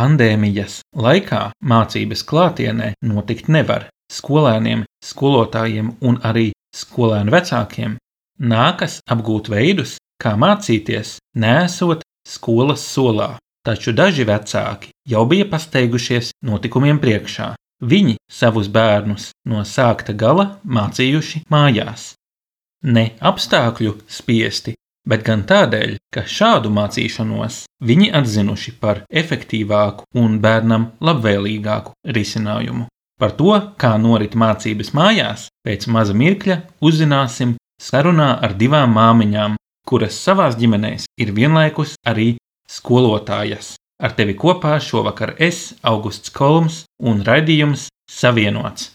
pandēmijas laikā mācības klātienē notikt nevar. Skolēniem, skolotājiem un arī skolēnu vecākiem nākas apgūt veidus, kā mācīties, nesot skolas solā. Taču daži vecāki jau bija pasteigušies notikumiem priekšā. Viņi savus bērnus no sākta gala mācījuši mājās. Ne apstākļu spiesti, bet gan tādēļ, ka šādu mācīšanos viņi atzinuši par efektīvāku un bērnam labvēlīgāku risinājumu. Par to, kā norit mācības mājās, pēc maza mirkļa uzzināsim sarunā ar divām māmiņām, kuras savās ģimenēs ir vienlaikus arī skolotājas. Ar tevi kopā šovakar es, Augusts Kolms un raidījums Savienots.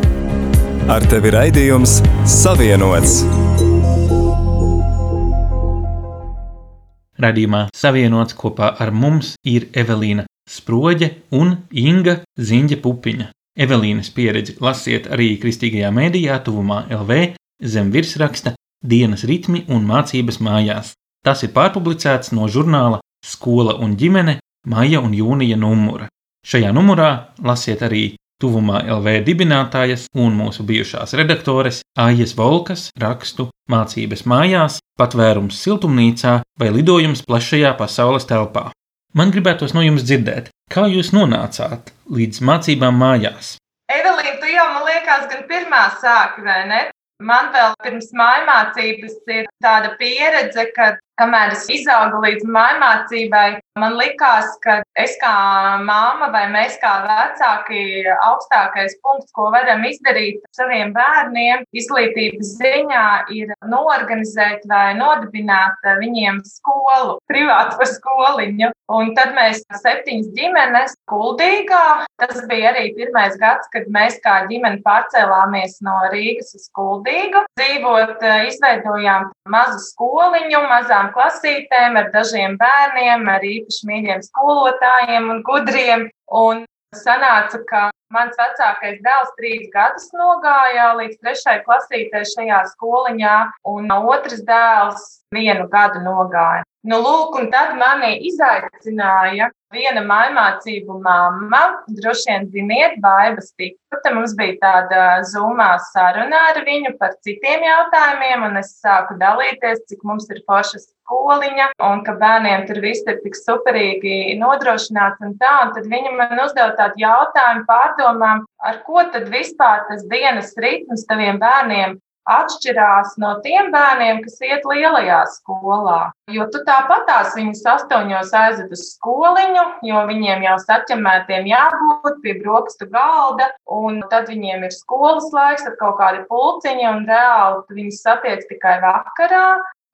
Ar tevi raidījums Savienots! Radījumā savienots kopā ar mums ir Evelīna Sproģe un Inga Ziņģa Pupiņa. Evelīnas pieredzi lasiet arī kristīgajā mēdījā tuvumā LV zem virsraksta Dienas ritmi un mācības mājās. Tas ir pārpublicēts no žurnāla Skola un ģimene maija un jūnija numura. Šajā numurā lasiet arī tuvumā LV dibinātājas un mūsu bijušās redaktores Aijas Volkas rakstu Mācības mājās, patvērums siltumnīcā vai lidojums plašajā pasaules telpā. Man gribētos no jums dzirdēt, kā jūs nonācāt līdz mācībām mājās. Evelīna, tu jau man liekas, gan pirmā sāki, vai ne? Man vēl pirms mājmācības ir tāda pieredze, ka kamēr es izaugu līdz mājmācībai, man likās, ka es kā māma vai mēs kā vecāki augstākais punkts, ko varam izdarīt saviem bērniem izglītības ziņā, ir norganizēt vai nodibināt viņiem skolu, privātu skoliņu. Un tad mēs septiņas ģimenes kuldīgā, tas bija arī pirmais gads, kad mēs kā ģimene pārcēlāmies no Rīgas uz kuldīgu. Dzīvot, izveidojām mazu skoliņu, mazām klasītēm ar dažiem bērniem, ar īpaši mīļiem skolotājiem un gudriem. Un sanāca, ka mans vecākais dēls trīs gadus nogāja līdz trešai klasītē šajā skoliņā, un otrs dēls vienu gadu nogāja. Nu, lūk, un tad mani izaicināja viena mājmācību mamma, droši vien ziniet, Baiba Stikputa. Mums bija tāda zumā saruna ar viņu par citiem jautājumiem, un es sāku dalīties, cik mums ir forša skoliņa, un ka bērniem tur viss ir tik superīgi nodrošināts un tā. Un tad viņa man uzdeva tādu jautājumu pārdomām, ar ko tad vispār tas dienas ritms taviem bērniem atšķirās no tiem bērniem, kas iet lielajā skolā. Jo tu tāpatās viņus astoņos aizved uz skoliņu, jo viņiem jau saķemētiem jābūt pie brokastu galda, un tad viņiem ir skolas laiks ar kaut kādu pulciņu, un reāli viņus satiec tikai vakarā.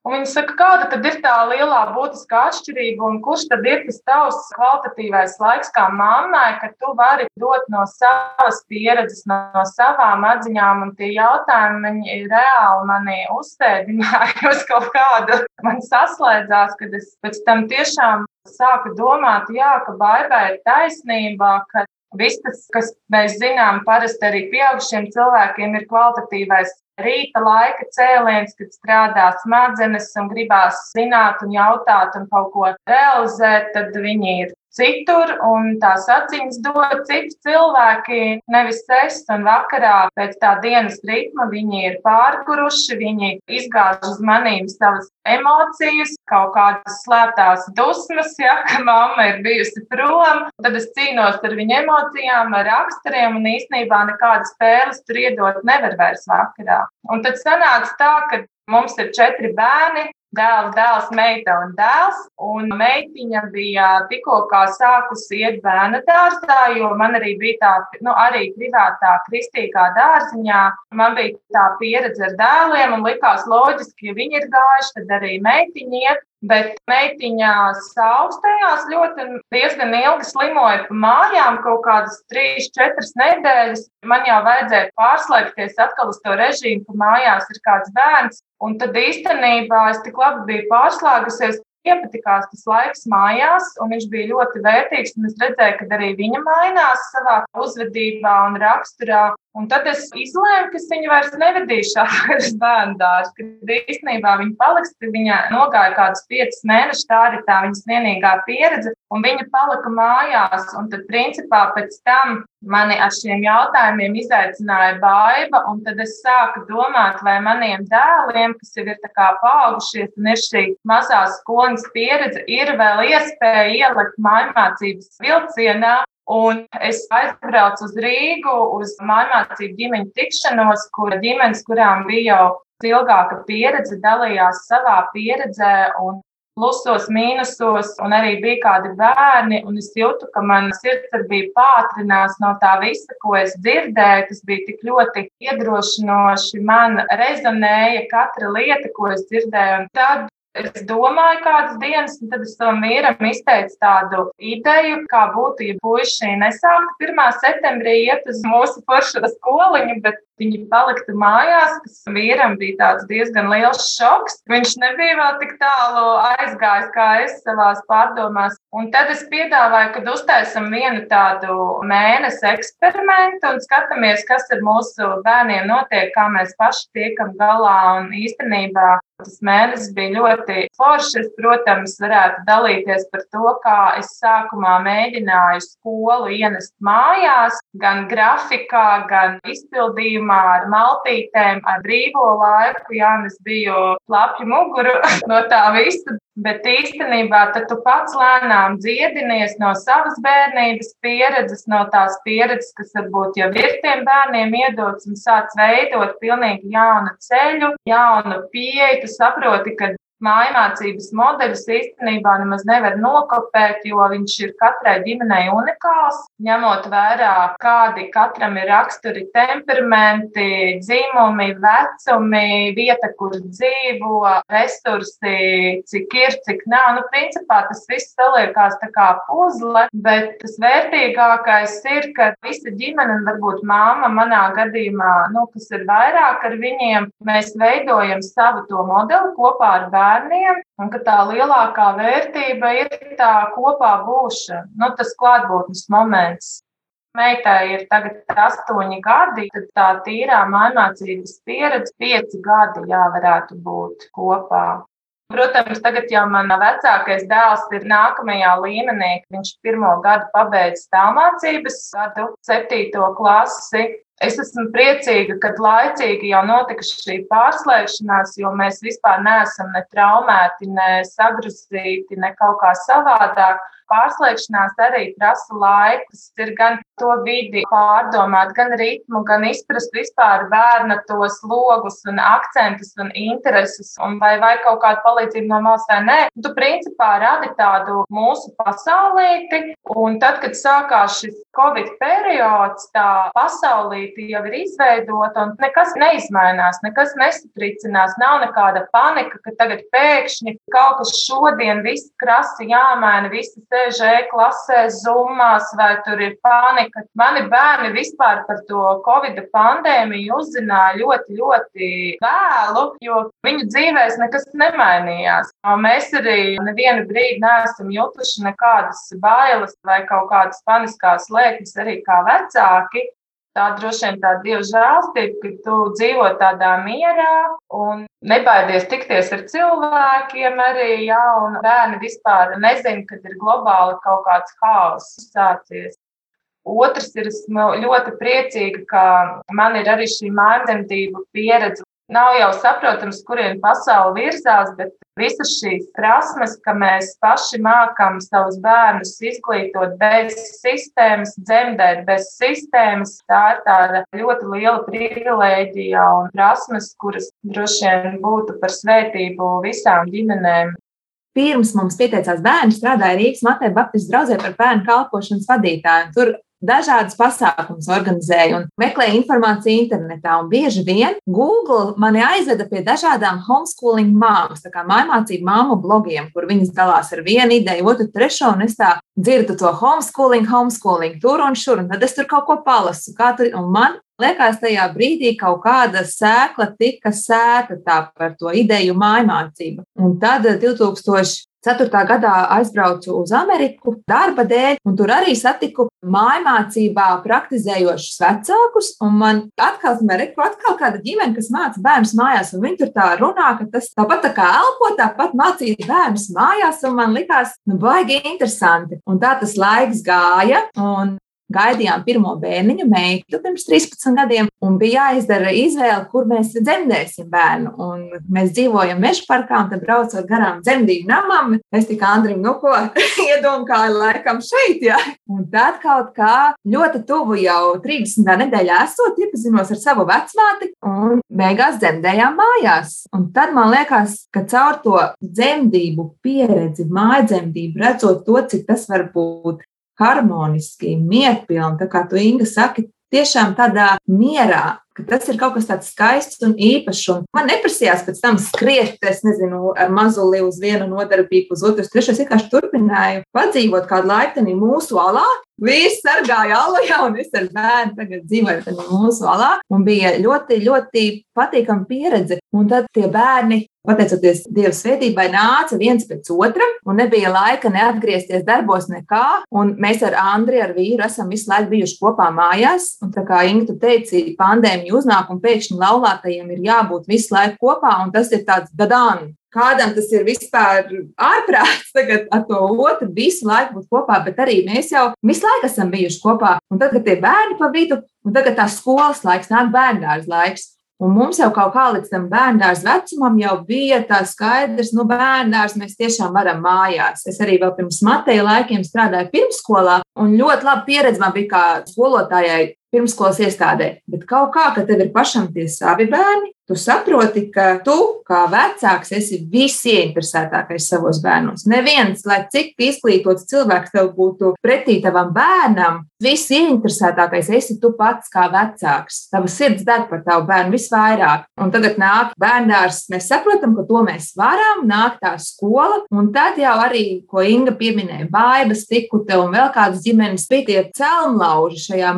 Un viņi saka, kāda tad ir tā lielā būtiskā atšķirība un kurš tad ir tas tavs kvalitatīvais laiks kā mammai, ka tu vari dot no savas pieredzes, no, no savām atziņām? Un tie jautājumi, viņi reāli mani uzstādināja uz kaut kādu, man saslēdzās, kad es pēc tam tiešām sāku domāt, jā, ka baibai ir taisnība, ka Viss kas mēs zinām, parasti arī pieaugušiem cilvēkiem ir kvalitatīvais rīta laika cēliens, kad strādā smadzenes un gribās zināt un jautāt un kaut ko realizēt, tad viņi ir citur, un tās atziņas dod citi cilvēki, nevis es. Un vakarā pēc tā dienas ritma viņi ir pārguruši, viņi izgāž uz manīm savas emocijas, kaut kādas slēptās dusmas, ja, ka mamma ir bijusi prom. Tad es cīnos ar viņu emocijām, ar raksturiem, un īstenībā nekādas spēles tur iedot nevar vairs vakarā. Un tad sanāca tā, ka mums ir četri bērni, dēls, dēls, meita un dēls. Un meitiņa bija tikko sākusi iet bērnu dārzā, jo man arī bija tā, nu, arī privātā kristīgā dārziņā. Man bija tā pieredze ar dēliem, un likās loģiski, ja viņi ir gājuši, tad arī meitiņa iet. Bet meitiņā augstējās ļoti diezgan ilgi slimoja pa mājām, kaut kādas trīs, četras nedēļas. Man jau vajadzēja pārslēgties atkal uz to režīmu, ka mājās ir kāds bērns. Un tad īstenībā es tik labi biju pārslēgusies, iepatikās tas laiks mājās, un viņš bija ļoti vērtīgs. Es redzēju, ka arī viņa mainās savā uzvedībā un raksturā. Un tad es izlēmu, ka viņa vairs nevedīšu uz bērnu dārzu, kad īstenībā viņa paliks. Viņa nogāja kādus piecus mēnešus, tā arī tā viņas vienīgā pieredze, un viņa palika mājās. Un tad, principā, pēc tam mani ar šiem jautājumiem izaicināja baiva, un tad es sāku domāt, vai maniem dēliem, kas jau ir paaugušies un ir šī mazā skolas pieredze, ir vēl iespēja ielikt mājmācības vilcienā Un es aizbraucu uz Rīgu, uz mājmācību ģimeņu tikšanos, kur ģimenes, kurām bija jau ilgāka pieredze, dalījās savā pieredzē un plusos, mīnusos, un arī bija kādi bērni. Es jūtu, ka mana sirdsapziņa pātrinās no tā visa, ko es dzirdēju. Tas bija tik ļoti iedrošinoši. Man rezonēja katra lieta, ko es dzirdēju. Un tad Es domāju, kādas dienas, un tad es tam vīram izteicu tādu ideju, kā būtu, ja puiši nesāktu 1. septembrī iet uz mūsu foršo skoliņu, bet viņi paliktu mājās. Tas vīram bija diezgan liels šoks. Viņš nebija vēl tik tālu aizgājis kā es savā pārdomās. Un tad es piedāvāju, ka uztaisam vienu tādu mēnesi eksperimentu un skatāmies, kas ar mūsu bērniem notiek, kā mēs paši tiekam galā. Un īstenībā Tas mēnesis bija ļoti foršs. Es, protams, varētu dalīties par to, kā es sākumā mēģināju skolu ienest mājās, gan grafikā, gan izpildījumā ar maltītēm, ar brīvo laiku. Jā, es biju lapju muguru no tā visa. Bet īstenībā tu pats lēnām dziedinies no savas bērnības pieredzes, no tās pieredzes, kas varbūt jau ir tiem bērniem iedots, un sāc veidot pilnīgi jaunu ceļu, jaunu pieeju. Tu saproti, ka Mājmācības modeļus īstenībā nemaz nevar nokopēt, jo viņš ir katrai ģimenei unikāls, ņemot vērā, kādi katram ir raksturi, temperamenti, dzimumi, vecumi, vieta, kur dzīvo, resursi, cik ir, cik nav. Nu, principā tas viss saliekās tā kā puzle, bet tas vērtīgākais ir, ka visa ģimene, un varbūt māma manā gadījumā, nu, kas ir vairāk ar viņiem, mēs veidojam savu to modeli kopā ar bērnu bērniem, un ka tā lielākā vērtība ir tā kopā būšana, nu, tas klātbūtnes moments. Meitai ir tagad astoņi gadi, tad tā tīrā mācības pieredze pieci gadi jā, varētu būt kopā. Protams, tagad jau mana vecākais dēls ir nākamajā līmenī. Viņš pirmo gadu pabeidz tālmācības, gadu septīto klasi. Es esmu priecīga, ka laicīgi jau notika šī pārslēgšanās, jo mēs vispār neesam ne traumēti, ne sagrūstīti, ne kaut kā savādāk. Pārslēgšanās arī prasa laiku. Tas ir gan to vidi pārdomāt, gan ritmu, gan izprast vispār bērna tos logus un akcentus un intereses, un vai, vai kaut kādu palīdzību no malas vai nē. Tu principā radi tādu mūsu pasaulīti, un tad, kad sākās šis Covid periods, tā pasaulīte jau ir izveidota, un nekas neizmainās, nekas nesatricinās, nav nekāda panika, ka tagad pēkšņi kaut kas šodien viss krasi jāmaina, visi sēž e-klasē, zumās, vai tur ir panika ka mani bērni vispār par to Covid pandēmiju uzzināja ļoti, ļoti vēlu, jo viņu dzīvēs nekas nemainījās. Mēs arī nevienu brīdi neesam jutuši nekādas bailes vai kaut kādas paniskās lēkmes arī kā vecāki. Tā droši vien tā dieva žēlstība, ka tu dzīvo tādā mierā un nebaidies tikties ar cilvēkiem arī, un bērni vispār nezina, kad ir globāli kaut kāds haoss sācies. Otrs ir, esmu ļoti priecīga, ka man ir arī šī mājasdarbība pieredze. Nav jau saprotams, kurien pasaule virzās, bet visas šīs prasmes, ka mēs paši mākam savus bērnus izglītot bez sistēmas, dzemdēt bez sistēmas, tā ir tāda ļoti liela privilēģija un prasmes, kuras droši vien būtu par svētību visām ģimenēm pirms mums pieteicās bērni, strādāja Rīgas Matēra Baptistu draugzē par bērnu kalpošanas vadītāju. Tur dažādas pasākumus organizēju un meklēju informāciju internetā. Un bieži vien Google mani aizveda pie dažādām homeschooling māmas, tā kā mājmācību māmu blogiem, kur viņas dalās ar vienu ideju, otru, trešo, un es tā dzirdu to homeschooling, homeschooling, tur un šur, un tad es tur kaut ko palasu. Tur, un man liekas, tajā brīdī kaut kāda sēkla tika sēta par to ideju mājmācību. Un tad 2000. 4. gadā aizbraucu uz Ameriku darba dēļ, un tur arī satiku mājmācībā praktizējošus vecākus. Man atkal, reku, atkal kāda ģimene, kas māca bērnus mājās, un viņi tur tā runā, ka tas tāpat tā kā elpo, tāpat mācīt bērnus mājās, un man likās, nu, baigi interesanti. Un tā tas laiks gāja, un gaidījām pirmo bērniņu, meitu pirms 13 gadiem, un bija jāizdara izvēle, kur mēs dzemdēsim bērnu. Un mēs dzīvojam meža parkā, un tad braucot garām dzemdību namam, es tikai Andrim, nu ko, iedomāju, laikam šeit, jā. Un tad kaut kā ļoti tuvu jau 30. nedēļā esot, iepazinos ar savu vecmāti, un beigās dzemdējām mājās. Un tad man liekas, ka caur to dzemdību pieredzi, mājdzemdību, redzot to, cik tas var būt harmoniski, mierpilni, tā kā tu Inga saki, tiešām tādā mierā, ka tas ir kaut kas tāds skaists un īpašs. Un man neprasījās pēc tam skriet, es nezinu, ar mazuli uz vienu nodarbību, uz otru, trešo. Es vienkārši turpināju padzīvot kādu laiku mūsu alā. Vīrs sargāja alujā, un es ar bērnu tagad dzīvoju mūsu alā. Un bija ļoti, ļoti patīkama pieredze. Un tad tie bērni pateicoties Dieva svētībai, nāca viens pēc otra, un nebija laika neatgriezties darbos nekā. Un mēs ar Andriu, ar vīru, esam visu laiku bijuši kopā mājās. Un kā Inga teica, pandēmija uznāk un pēkšņi laulātajiem ir jābūt visu laiku kopā, un tas ir tāds gadāns. Kādam tas ir vispār ārprāts, tagad ar to otru visu laiku būt kopā, bet arī mēs jau visu laiku esam bijuši kopā. Un tad, kad tie bērni pa vidu, un tagad tā skolas laiks, nāk bērngārs laiks, Un mums jau kaut kā līdz tam bērnās vecumam jau bija tā skaidrs, nu, bērnās mēs tiešām varam mājās. Es arī vēl pirms Mateja laikiem strādāju pirmsskolā, un ļoti laba pieredze man bija kā skolotājai pirmskolas iestādē. Bet kaut kā, ka tev ir pašam tie savi bērni, Tu saproti, ka tu, kā vecāks, esi visieinteresētākais savos bērnos. Neviens, lai cik izglītots cilvēks tev būtu pretī tavam bērnam, visieinteresētākais esi tu pats kā vecāks. Tava sirds deg par tavu bērnu visvairāk. Un tagad nāk bērndārs, mēs saprotam, ka to mēs varam, nāk tā skola, un tad jau arī, ko Inga pieminēja, baidas, tikute un vēl kādas ģimenes bija tie celmlauži šajā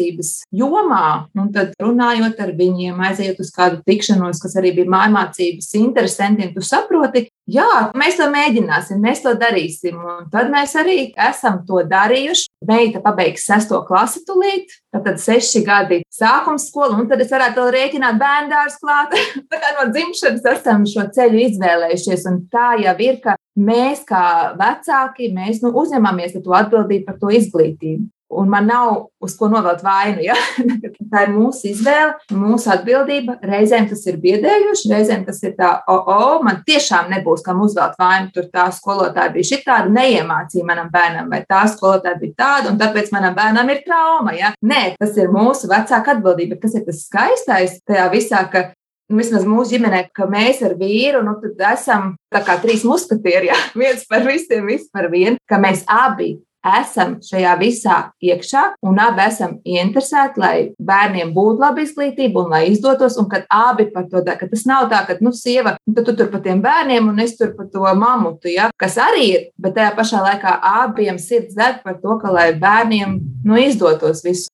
mājmācības jomā. Un tad runājot ar viņiem, aiziet uz kādu tikšanos, kas arī bija mājmācības interesantiem, tu saproti, jā, mēs to mēģināsim, mēs to darīsim. Un tad mēs arī esam to darījuši. Meita pabeigs sesto klasi tūlīt, tad seši gadi sākums skola, un tad es varētu vēl rēķināt bērndārs klāt. tā kā no dzimšanas esam šo ceļu izvēlējušies, un tā jau ir, ka mēs kā vecāki, mēs nu, uzņemamies to atbildību par to izglītību un man nav uz ko novelt vainu. Ja? tā ir mūsu izvēle, mūsu atbildība. Reizēm tas ir biedējoši, reizēm tas ir tā, o, o, man tiešām nebūs kam uzvelt vainu. Tur tā skolotāja bija šī tāda, neiemācīja manam bērnam, vai tā skolotāja bija tāda, un tāpēc manam bērnam ir trauma. Ja? Nē, tas ir mūsu vecāka atbildība. Tas ir tas skaistais tajā visā, ka nu, vismaz mūsu ģimenē, ka mēs ar vīru nu, esam kā trīs muskatieri, ja? viens par visiem, viss par vienu, ka mēs abi esam šajā visā iekšā un abi esam ieinteresēti, lai bērniem būtu laba izglītība un lai izdotos, un kad abi par to dara. Tas nav tā, ka, nu, sieva, nu, tu tur par tiem bērniem un es tur par to mamutu, ja, kas arī ir, bet tajā pašā laikā abiem sirds deg par to, ka, lai bērniem, nu, izdotos visu.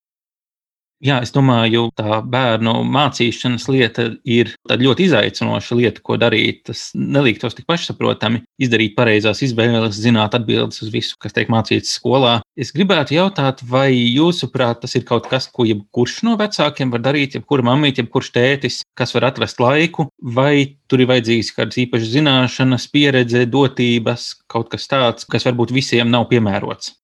Jā, es domāju, tā bērnu mācīšanas lieta ir ļoti izaicinoša lieta, ko darīt. Tas nelīgtos tik pašsaprotami. Izdarīt pareizās izvēles, zināt atbildes uz visu, kas tiek mācīts skolā. Es gribētu jautāt, vai jūsuprāt, tas ir kaut kas, ko jebkurš no vecākiem var darīt, jebkura mamīte, jebkurš tētis, kas var atrast laiku, vai tur ir vajadzīgas kādas īpašas zināšanas, pieredze, dotības, kaut kas tāds, kas varbūt visiem nav piemērots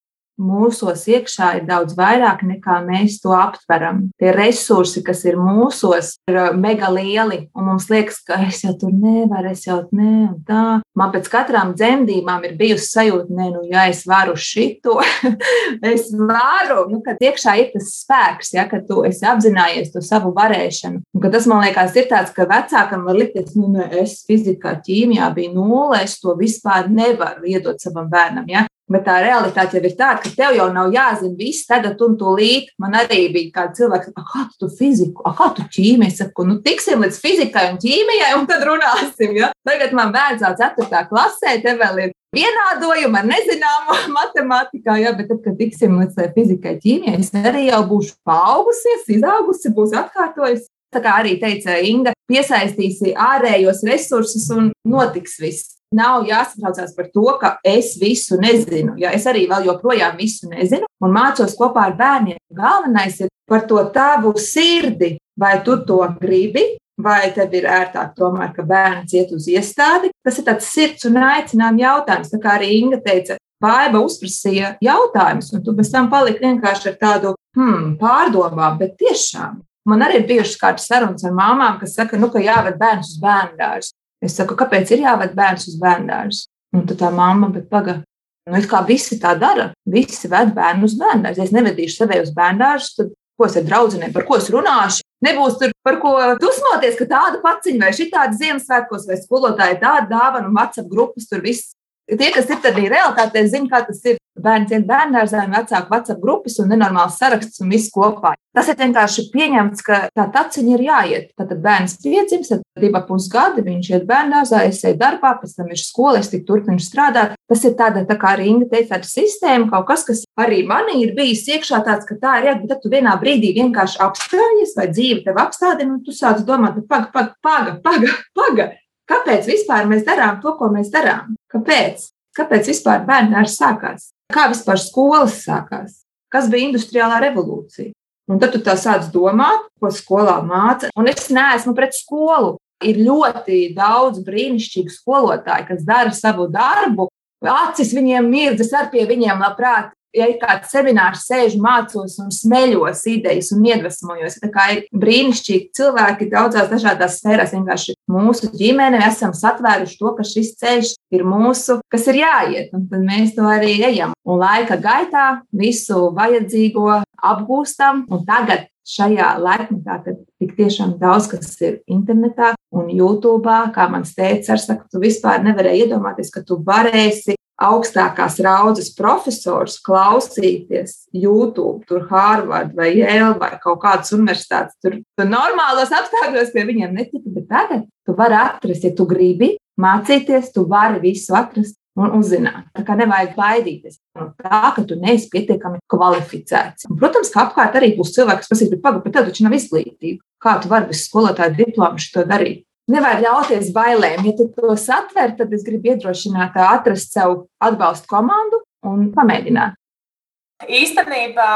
mūsos iekšā ir daudz vairāk nekā mēs to aptveram. Tie resursi, kas ir mūsos, ir uh, mega lieli, un mums liekas, ka es jau tur nevaru, es jau nē, un tā. Man pēc katrām dzemdībām ir bijusi sajūta, nē, nu, ja es varu šito, es varu, nu, kad iekšā ir tas spēks, ja, ka tu esi apzinājies to savu varēšanu. Un, tas man liekas, ir tāds, ka vecākam var likties, nu, ne, es fizikā, ķīmijā biju nulle, es to vispār nevaru iedot savam bērnam. Ja? Bet tā realitāte jau ir tāda, ka tev jau nav jāzina viss tagad un tūlīt. Man arī bija kāds cilvēks, kā tu fiziku, kā tu ķīmiju. Es saku, nu tiksim līdz fizikai un ķīmijai, un tad runāsim. Ja? Tagad man bērns jau 4. klasē, te vēl ir vienādojumi ar nezināmu matemātikā, ja? bet tad, kad tiksim līdz fizikai, ķīmijai, es arī jau būšu paaugusies, izaugusi, būs atkārtojusi. Tā kā arī teica Inga, piesaistīsi ārējos resursus un notiks viss. Nav jāsatraucās par to, ka es visu nezinu. Ja es arī vēl joprojām visu nezinu un mācos kopā ar bērniem. Galvenais ir par to tavu sirdi, vai tu to gribi, vai tev ir ērtāk tomēr, ka bērns iet uz iestādi. Tas ir tāds sirds un aicinājuma jautājums. Tā kā arī Inga teica, Baiba uzprasīja jautājumus, un tu pēc tam paliki vienkārši ar tādu hmm, pārdomām, bet tiešām Man arī ir bijušas kādas sarunas ar māmām, kas saka, nu, ka jāved bērns uz bērnu dārzu. Es saku, kāpēc ir jāved bērns uz dārzu? Un tad tā mamma, bet paga, nu, it kā visi tā dara. Visi ved bērnu uz dārzu. Ja es nevedīšu sevi uz dārzu, tad ko es ar draudzenēm, par ko es runāšu? Nebūs tur par ko dusmoties, ka tāda paciņa vai šī tāda Ziemassvētkos vai skolotāja tāda dāvana un WhatsApp grupas tur viss. Tie, kas ir tādā realitātē, zina, kā tas ir bērns iet bērngārzā, vecāku WhatsApp grupas un nenormāls saraksts un viss kopā. Tas ir vienkārši pieņemts, ka tā taciņa ir jāiet. Tad bērns piedzimst, tad divi pus gadi viņš iet bērngārzā, es eju darbā, pēc tam ir skola, es tik turpinu strādāt. Tas ir tāda, tā kā arī Inga teica, tāda sistēma, kaut kas, kas arī manī ir bijis iekšā tāds, ka tā ir jābūt, bet tad tu vienā brīdī vienkārši apstājies vai dzīve tev apstādina un tu sāc domāt, paga, paga, paga, paga, paga. Kāpēc vispār mēs darām to, ko mēs darām? Kāpēc? Kāpēc vispār bērnārs sākās? Kā vispār skolas sākās? Kas bija industriālā revolūcija? Un tad tu tā sāc domāt, ko skolā māca. Un es neesmu pret skolu. Ir ļoti daudz brīnišķīgu skolotāju, kas dara savu darbu. Acis viņiem mirdzas ar pie viņiem labprāt ja ir kāds seminārs, sēžu, mācos un smeļos idejas un iedvesmojos. Tā kā ir brīnišķīgi cilvēki daudzās dažādās sfērās. Vienkārši mūsu ģimene esam satvēruši to, ka šis ceļš ir mūsu, kas ir jāiet, un tad mēs to arī ejam. Un laika gaitā visu vajadzīgo apgūstam, un tagad šajā laikmetā, kad tik tiešām daudz kas ir internetā un YouTube, kā mans teica, ar saku, tu vispār nevarēji iedomāties, ka tu varēsi augstākās raudzes profesors klausīties YouTube, tur Harvard vai Yale vai kaut kādas universitātes. Tur, tur normālos apstākļos pie viņiem netika, bet tagad tu vari atrast, ja tu gribi mācīties, tu vari visu atrast un uzzināt. Tā kā nevajag baidīties no tā, ka tu neesi pietiekami kvalificēts. Un, protams, ka apkārt arī būs cilvēki, kas pasakīs, pagaidi, bet tev taču nav izglītība. Kā tu vari bez skolotāja diplomu šo darīt? Nevajag ļauties bailēm. Ja tu to satver, tad es gribu iedrošināt, atrast sev atbalstu komandu un pamēģināt. Īstenībā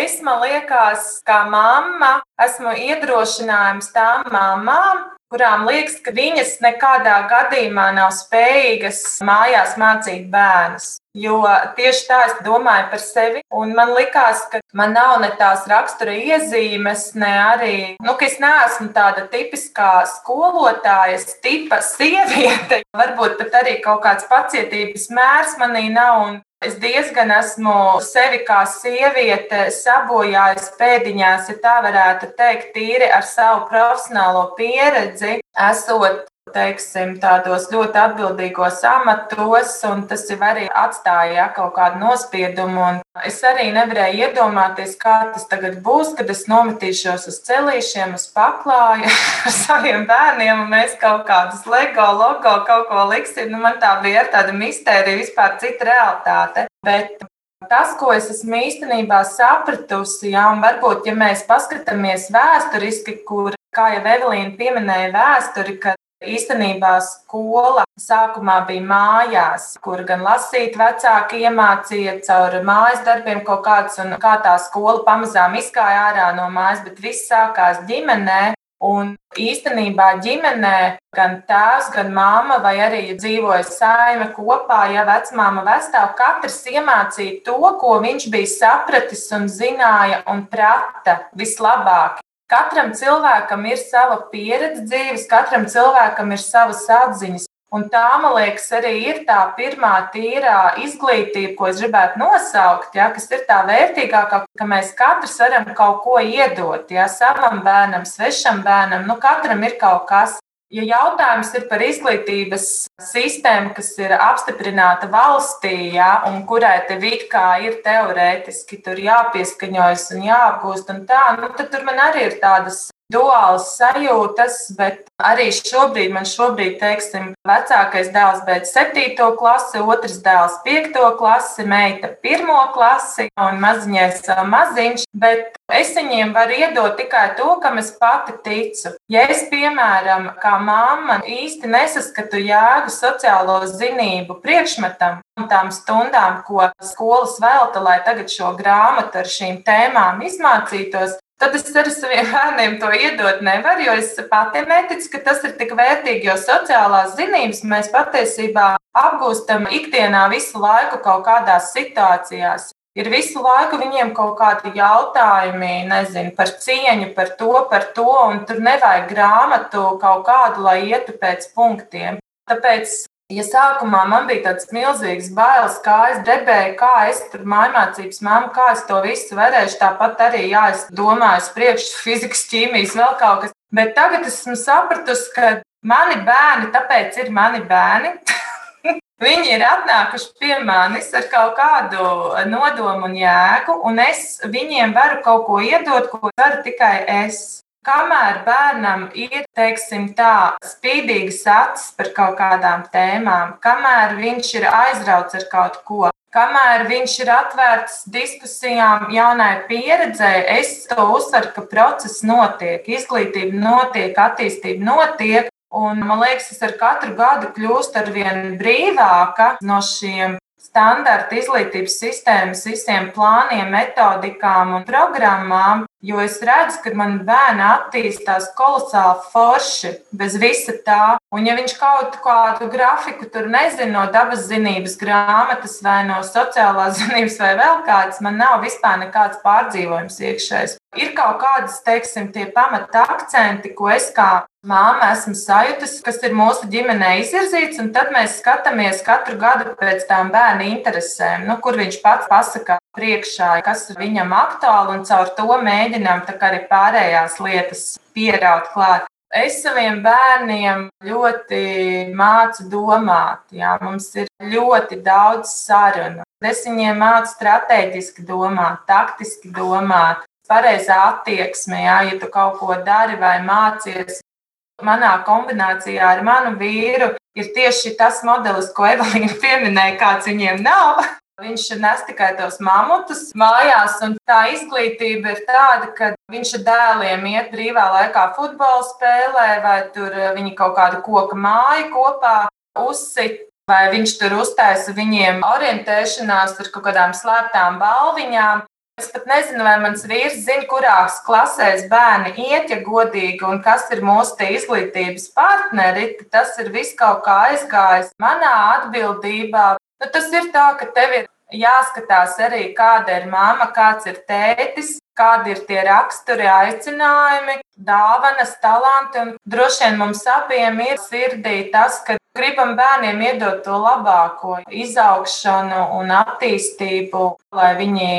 es, man liekas, kā mamma, esmu iedrošinājums tām mamām, kurām liekas, ka viņas nekādā gadījumā nav spējīgas mājās mācīt bērnus. Jo tieši tā es domāju par sevi. Un man likās, ka man nav ne tās rakstura iezīmes, ne arī, nu, ka es neesmu tāda tipiskā skolotājas tipa sieviete. Varbūt pat arī kaut kāds pacietības mērs manī nav. Un Es diezgan esmu sevi kā sieviete sabojājis pēdiņās, ja tā varētu teikt, tīri ar savu profesionālo pieredzi, esot teiksim, tādos ļoti atbildīgos amatos, un tas jau arī atstāja ja, kaut kādu nospiedumu. Es arī nevarēju iedomāties, kā tas tagad būs, kad es nometīšos uz celīšiem, uz paklāju ar saviem bērniem, un mēs kaut kādus LEGO logo kaut ko liksim. Nu, man tā bija tāda mistērija, vispār cita realitāte. Bet Tas, ko es esmu īstenībā sapratusi, ja, un varbūt, ja mēs paskatāmies vēsturiski, kur, kā jau Evelīna pieminēja vēsturi, ka Īstenībā skola sākumā bija mājās, kur gan lasīt vecāki iemācīja caur mājas darbiem kaut kāds, un kā tā skola pamazām izgāja ārā no mājas, bet viss sākās ģimenē. Un īstenībā ģimenē gan tēvs, gan māma, vai arī dzīvoja saime kopā, ja vecmāma vestāv, katrs iemācīja to, ko viņš bija sapratis un zināja un prata vislabāk. Katram cilvēkam ir sava pieredze dzīves, katram cilvēkam ir savas atziņas. Un tā, man liekas, arī ir tā pirmā tīrā izglītība, ko es gribētu nosaukt, ja, kas ir tā vērtīgākā, ka mēs katrs varam kaut ko iedot. Ja, savam bērnam, svešam bērnam, nu katram ir kaut kas. Ja jautājums ir par izglītības sistēmu, kas ir apstiprināta valstī, ja, un kurai tev it kā ir teorētiski jāpieskaņojas un jāapgūst, un tā, nu, tad tur man arī ir tādas duālas sajūtas, bet arī šobrīd man šobrīd, teiksim, vecākais dēls beidz 7. klasi, otrs dēls 5. klasi, meita 1. klasi un maziņais maziņš, bet es viņiem varu iedot tikai to, kam es pati ticu. Ja es, piemēram, kā mamma īsti nesaskatu jēgu sociālo zinību priekšmetam, tām stundām, ko skolas velta, lai tagad šo grāmatu ar šīm tēmām izmācītos, Tad es arī saviem bērniem to iedot nevaru, jo es pati neticu, ka tas ir tik vērtīgi, jo sociālās zinības mēs patiesībā apgūstam ikdienā visu laiku kaut kādās situācijās. Ir visu laiku viņiem kaut kādi jautājumi, nezinu, par cieņu, par to, par to, un tur nevajag grāmatu kaut kādu, lai ietu pēc punktiem. Tāpēc Ja sākumā man bija tāds milzīgs bailes, kā es debēju, kā es tur mājmācības māmu, kā es to visu varēšu, tāpat arī, jā, es domāju, es priekšu fizikas, ķīmijas, vēl kaut kas. Bet tagad esmu sapratusi, ka mani bērni, tāpēc ir mani bērni. Viņi ir atnākuši pie manis ar kaut kādu nodomu un jēgu, un es viņiem varu kaut ko iedot, ko varu tikai es. Kamēr bērnam ir, teiksim, tā spīdīgas acis par kaut kādām tēmām, kamēr viņš ir aizrauts ar kaut ko, kamēr viņš ir atvērts diskusijām, jaunai pieredzēji, es to uzsveru, ka process notiek, izglītība notiek, attīstība notiek. Un, man liekas, es ar katru gadu kļūstu ar vien brīvāka no šiem standarta izglītības sistēmas, visiem plāniem, metodikām un programmām, jo es redzu, ka man bērni attīstās kolosāli forši bez visa tā. Un, ja viņš kaut kādu grafiku tur nezina no dabas zinības grāmatas vai no sociālās zinības vai vēl kādas, man nav vispār nekāds pārdzīvojums iekšējs. Ir kaut kādas, teiksim, tie pamata akcenti, ko es kā māma esmu sajutusi, kas ir mūsu ģimenē izvirzīts, un tad mēs skatāmies katru gadu pēc tām bērnu interesēm, nu, kur viņš pats pasakā priekšā, kas viņam aktuāli, un caur to mēģinām arī pārējās lietas pieraut klāt. Es saviem bērniem ļoti mācu domāt. Jā, mums ir ļoti daudz sarunu. Es viņiem mācu strateģiski domāt, taktiski domāt, pareizā attieksme, jā, ja tu kaut ko dari vai mācies. Manā kombinācijā ar manu vīru ir tieši tas modelis, ko Evelīna pieminēja, kāds viņiem nav. Viņš nes tikai tos mamutus mājās, un tā izglītība ir tāda, ka viņš ar dēliem iet brīvā laikā futbola spēlē, vai tur viņi kaut kādu koku māju kopā uzsit, vai viņš tur uztaisa viņiem orientēšanās ar kaut kādām slēptām balviņām. Es pat nezinu, vai mans vīrs zina, kurās klasēs bērni iet, ja godīgi, un kas ir mūsu izglītības partneri. Tas ir viss kaut kā aizgājis manā atbildībā. Nu, tas ir tā, ka tev ir jāskatās arī, kāda ir mamma, kāds ir tētis, kādi ir tie raksturi, aicinājumi, dāvanas, talanti. Un droši vien mums abiem ir sirdī tas, ka gribam bērniem iedot to labāko, izaugšanu un attīstību, lai viņi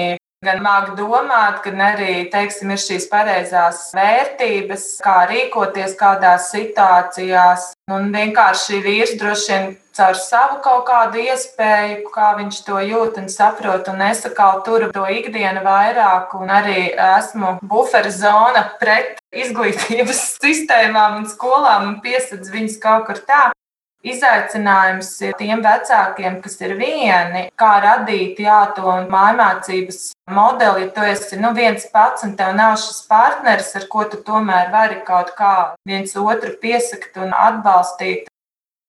gan māk domāt, gan arī, teiksim, ir šīs pareizās vērtības, kā rīkoties kādās situācijās. Un vienkārši vīrs droši vien caur savu kaut kādu iespēju, kā viņš to jūt un saprot, un es atkal turu to ikdienu vairāk, un arī esmu buferi zona pret izglītības sistēmām un skolām un piesadz viņus kaut kur tā. Izaicinājums ir tiem vecākiem, kas ir vieni, kā radīt jā, to mājmācības modeli, ja tu esi nu, viens pats un tev nav šis partneris, ar ko tu tomēr vari kaut kā viens otru piesakt un atbalstīt.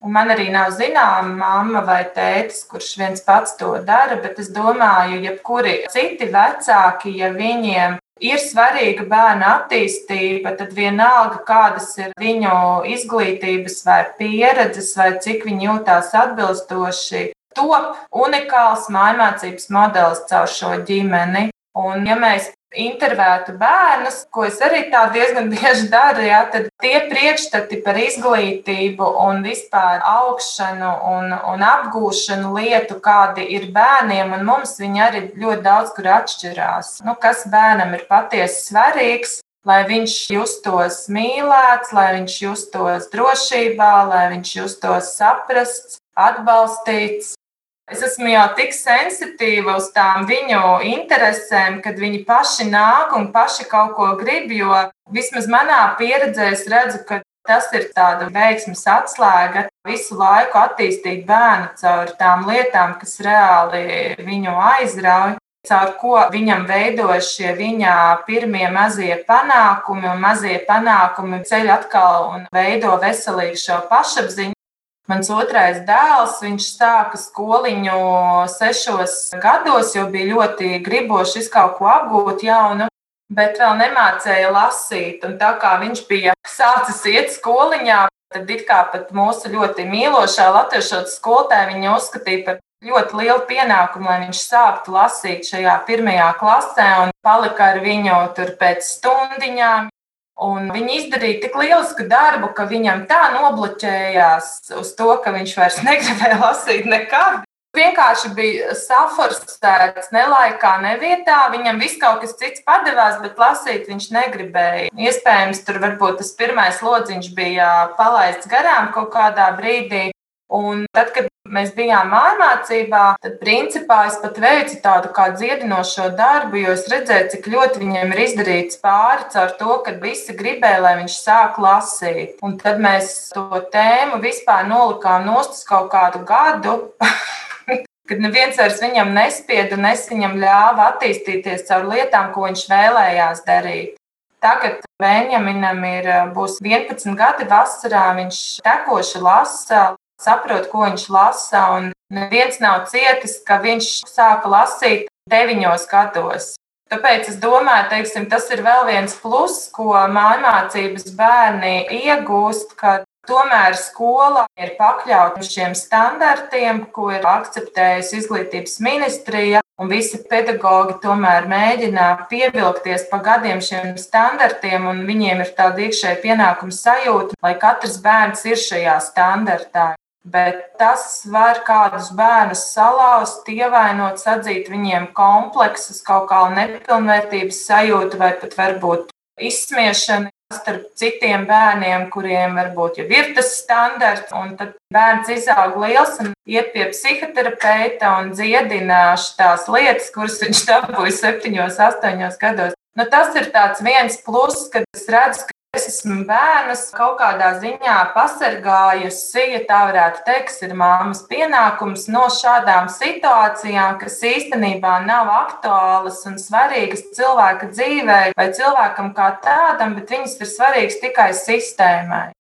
Un man arī nav zināma mamma vai tētis, kurš viens pats to dara, bet es domāju, ja jebkuri citi vecāki, ja viņiem ir svarīga bērna attīstība, tad vienalga, kādas ir viņu izglītības vai pieredzes, vai cik viņi jūtās atbilstoši, top unikāls mājmācības modelis caur šo ģimeni. Un, ja mēs intervētu bērnus, ko es arī tā diezgan bieži daru, ja, tad tie priekšstati par izglītību un vispār augšanu un, un apgūšanu lietu, kādi ir bērniem, un mums viņi arī ļoti daudz kur atšķirās. Nu, kas bērnam ir patiesi svarīgs, lai viņš justos mīlēts, lai viņš justos drošībā, lai viņš justos saprasts, atbalstīts. Es esmu jau tik sensitīva uz tām viņu interesēm, kad viņi paši nāk un paši kaut ko grib. Jo vismaz manā pieredzē es redzu, ka tas ir tāda veiksmes atslēga visu laiku attīstīt bērnu caur tām lietām, kas reāli viņu aizrauj caur ko viņam veidojas šie viņa pirmie mazie panākumi, un mazie panākumi ceļ atkal un veido veselīgu šo pašapziņu. Mans otrais dēls, viņš sāka skoliņu sešos gados, jo bija ļoti griboši kaut ko apgūt jaunu, bet vēl nemācīja lasīt. Un tā kā viņš bija sācis iet skoliņā, tad it kā pat mūsu ļoti mīlošā latviešu skolotāja viņa uzskatīja par ļoti lielu pienākumu, lai viņš sāktu lasīt šajā pirmajā klasē un palika ar viņu tur pēc stundiņām. Un viņi izdarīja tik lielisku darbu, ka viņam tā nobloķējās uz to, ka viņš vairs negribēja lasīt nekad. Vienkārši bija saforstēts ne laikā, ne vietā. Viņam viss kaut kas cits padevās, bet lasīt viņš negribēja. Iespējams, tur varbūt tas pirmais lodziņš bija palaists garām kaut kādā brīdī. Un tad, kad mēs bijām mājmācībā, tad principā es pat veicu tādu kā dziedinošo darbu, jo es redzēju, cik ļoti viņiem ir izdarīts pāri caur to, ka visi gribēja, lai viņš sāk lasīt. Un tad mēs to tēmu vispār nolikām nost uz kaut kādu gadu. kad neviens vairs viņam nespieda un es viņam ļāva attīstīties caur lietām, ko viņš vēlējās darīt. Tagad Benjaminam ir, būs 11 gadi vasarā, viņš tekoši lasa, saprot, ko viņš lasa. Un neviens nav cietis, ka viņš sāka lasīt deviņos gados. Tāpēc es domāju, teiksim, tas ir vēl viens pluss, ko mājmācības bērni iegūst, ka tomēr skola ir pakļauta šiem standartiem, ko ir akceptējusi izglītības ministrija. Un visi pedagoģi tomēr mēģina pievilkties pa gadiem šiem standartiem, un viņiem ir tāda iekšēja pienākuma sajūta, lai katrs bērns ir šajā standartā bet tas var kādus bērnus salauzt, ievainot, sadzīt viņiem kompleksus, kaut kādu nepilnvērtības sajūtu vai pat varbūt izsmiešanu starp citiem bērniem, kuriem varbūt jau ir tas standarts, un tad bērns izaug liels un iet pie psihoterapeita un dziedina tās lietas, kuras viņš dabūja septiņos, astoņos gados. Nu, tas ir viens pluss, kad es redzu, ka Es esmu bērns kaut kādā ziņā pasargājusi, ja tā varētu teikt, ir māmas pienākums no šādām situācijām, kas īstenībā nav aktuālas un svarīgas cilvēka dzīvē vai cilvēkam kā tādam, bet viņas ir svarīgas tikai sistēmai.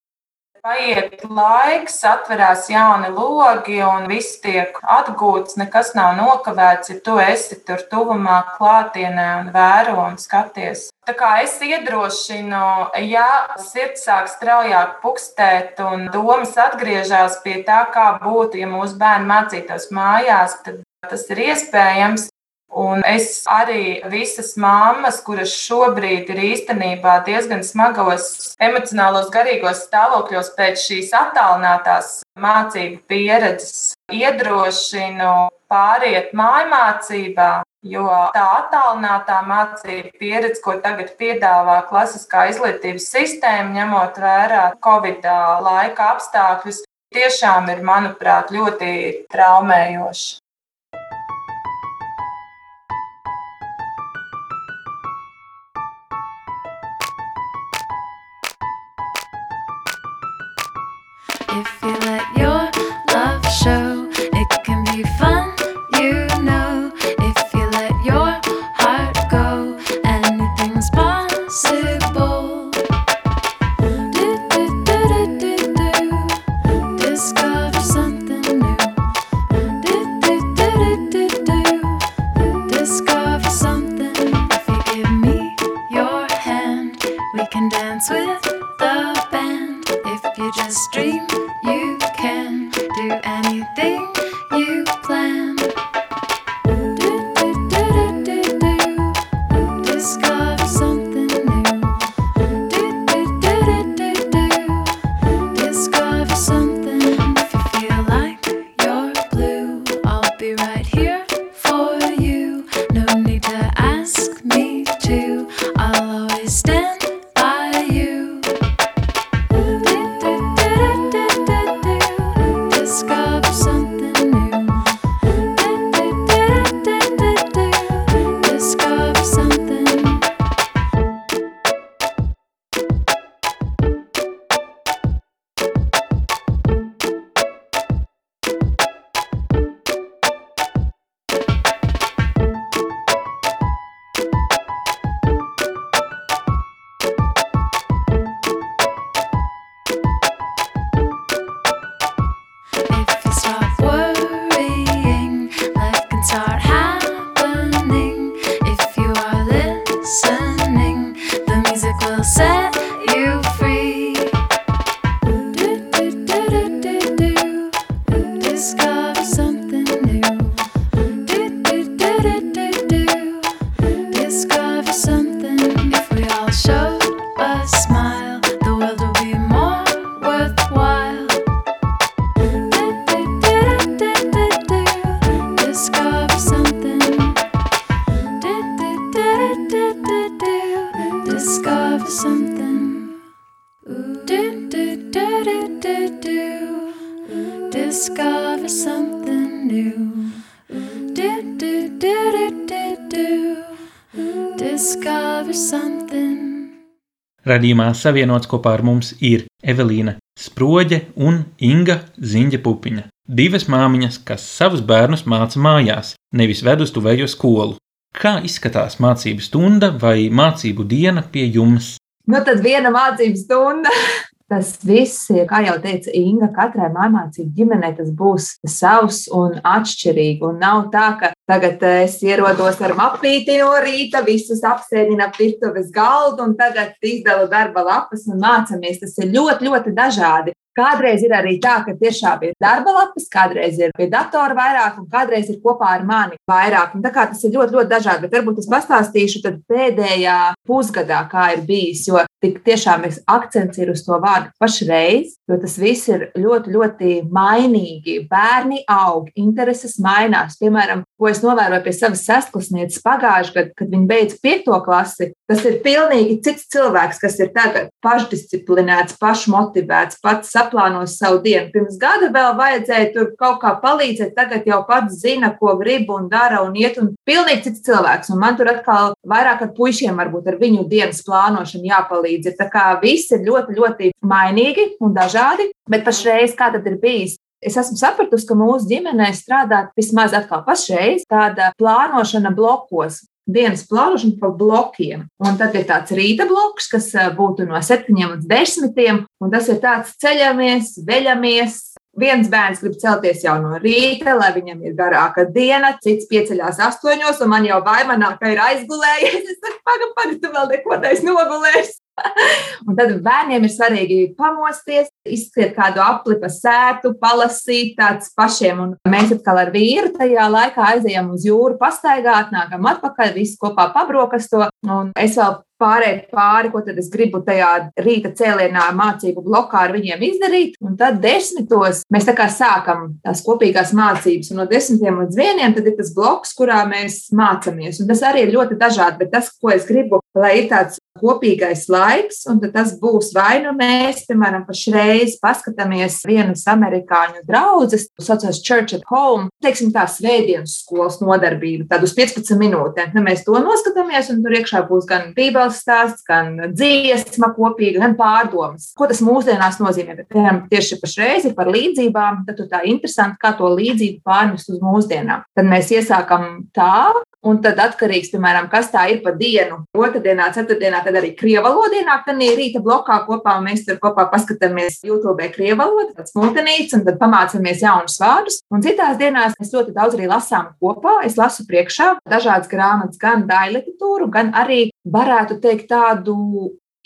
Paiet laiks, atverās jauni logi, un viss tiek atgūts. Nekas nav nokavēts, ja tu esi tur tuvumā, klātienē un vēro un skaties. Tā kā es iedrošinu, ja sirds sāk straujāk pukstēt un domas atgriežas pie tā, kā būtu, ja mūsu bērni mācītos mājās, tad tas ir iespējams. Un es arī visas mammas, kuras šobrīd ir īstenībā diezgan smagos emocionālos, garīgos stāvokļos pēc šīs attālinātās mācību pieredzes, iedrošinu pāriet mājmācībā, jo tā attālinātā mācība pieredze, ko tagad piedāvā klasiskā izglītības sistēma, ņemot vērā Covid laika apstākļus, tiešām ir, manuprāt, ļoti traumējoša. You let your Radījumā savienots kopā ar mums ir Evelīna Sproģe un Inga Ziņģa Pupiņa. Divas māmiņas, kas savus bērnus māca mājās, nevis ved uz tuvējo skolu. Kā izskatās mācību stunda vai mācību diena pie jums? Nu, tad viena mācību stunda. Tas viss kā jau teica Inga, katrai mācību ģimenei tas būs savs un atšķirīgi. Un nav tā, ka tagad es ierodos ar mapīti no rīta, visus apsēdinu ap virtuves galdu un tagad izdalu darba lapas un mācāmies. Tas ir ļoti, ļoti dažādi. Kādreiz ir arī tā, ka tiešām ir darba lapas, kādreiz ir pie datora vairāk, un kādreiz ir kopā ar mani vairāk. Un tā kā tas ir ļoti, ļoti dažādi, bet varbūt es pastāstīšu pēdējā pusgadā, kā ir bijis. Jo tik tiešām akcents ir uz to vārdu pašreiz, jo tas viss ir ļoti, ļoti mainīgi. Bērni aug, intereses mainās. Piemēram, ko es novēroju pie savas sestklasnieces pagājušajā gadā, kad viņa beidza piekto klasi. Tas ir pilnīgi cits cilvēks, kas ir tagad pašdisciplinēts, pašmotivēts, pats saprotams saplānos savu dienu. Pirms gada vēl vajadzēja tur kaut kā palīdzēt, tagad jau pats zina, ko grib un dara un iet. Un pilnīgi cits cilvēks. Un man tur atkal vairāk ar puišiem, varbūt ar viņu dienas plānošanu jāpalīdz. Ir tā kā viss ir ļoti, ļoti mainīgi un dažādi. Bet pašreiz, kā tad ir bijis? Es esmu sapratusi, ka mūsu ģimenē strādā vismaz atkal pašreiz tāda plānošana blokos dienas plānošanu pa blokiem. Un tad ir tāds rīta bloks, kas būtu no 7 līdz 10. Un tas ir tāds ceļamies, veļamies. Viens bērns grib celties jau no rīta, lai viņam ir garāka diena, cits pieceļās astoņos, un man jau baimanāk, ka ir aizgulējies. Es saku, pagaidi, pagaidi, tu vēl neko taisni nogulēsi. Un tad bērniem ir svarīgi pamosties, izskriet kādu apli pa sētu, palasīt tāds pašiem. Un mēs atkal ar vīru tajā laikā aizējām uz jūru, pastaigāt, nākam atpakaļ, visi kopā pabrokasto. Un es vēl pārēt pāri, ko tad es gribu tajā rīta cēlienā mācību blokā ar viņiem izdarīt. Un tad desmitos mēs tā kā sākam tās kopīgās mācības, un no desmitiem līdz vieniem tad ir tas bloks, kurā mēs mācāmies. Un tas arī ir ļoti dažādi, bet tas, ko es gribu, lai ir tāds kopīgais laiks, un tas būs vai nu mēs, piemēram, pašreiz paskatāmies vienas amerikāņu draudzes, saucās Church at Home, teiksim tā svētdienas skolas nodarbība, tad uz 15 minūtēm. Nu, mēs to noskatāmies, un tur iekšā būs gan bībeles stāsts, gan dziesma kopīga, gan pārdomas. Ko tas mūsdienās nozīmē? Bet, piemēram, tieši pašreiz ir par līdzībām, tad tā interesanti, kā to līdzību pārnest uz mūsdienām. Tad mēs iesākam tā, un tad atkarīgs, piemēram, kas tā ir pa dienu. Otradienā, ceturtdienā, tad arī krievalodā, tad ir rīta blokā kopā, mēs tur kopā paskatāmies YouTube krievalodu, tāds multinīts, un tad pamācāmies jaunus vārdus. Un citās dienās mēs ļoti daudz arī lasām kopā. Es lasu priekšā dažādas grāmatas, gan daļu literatūru, gan arī varētu teikt, tādu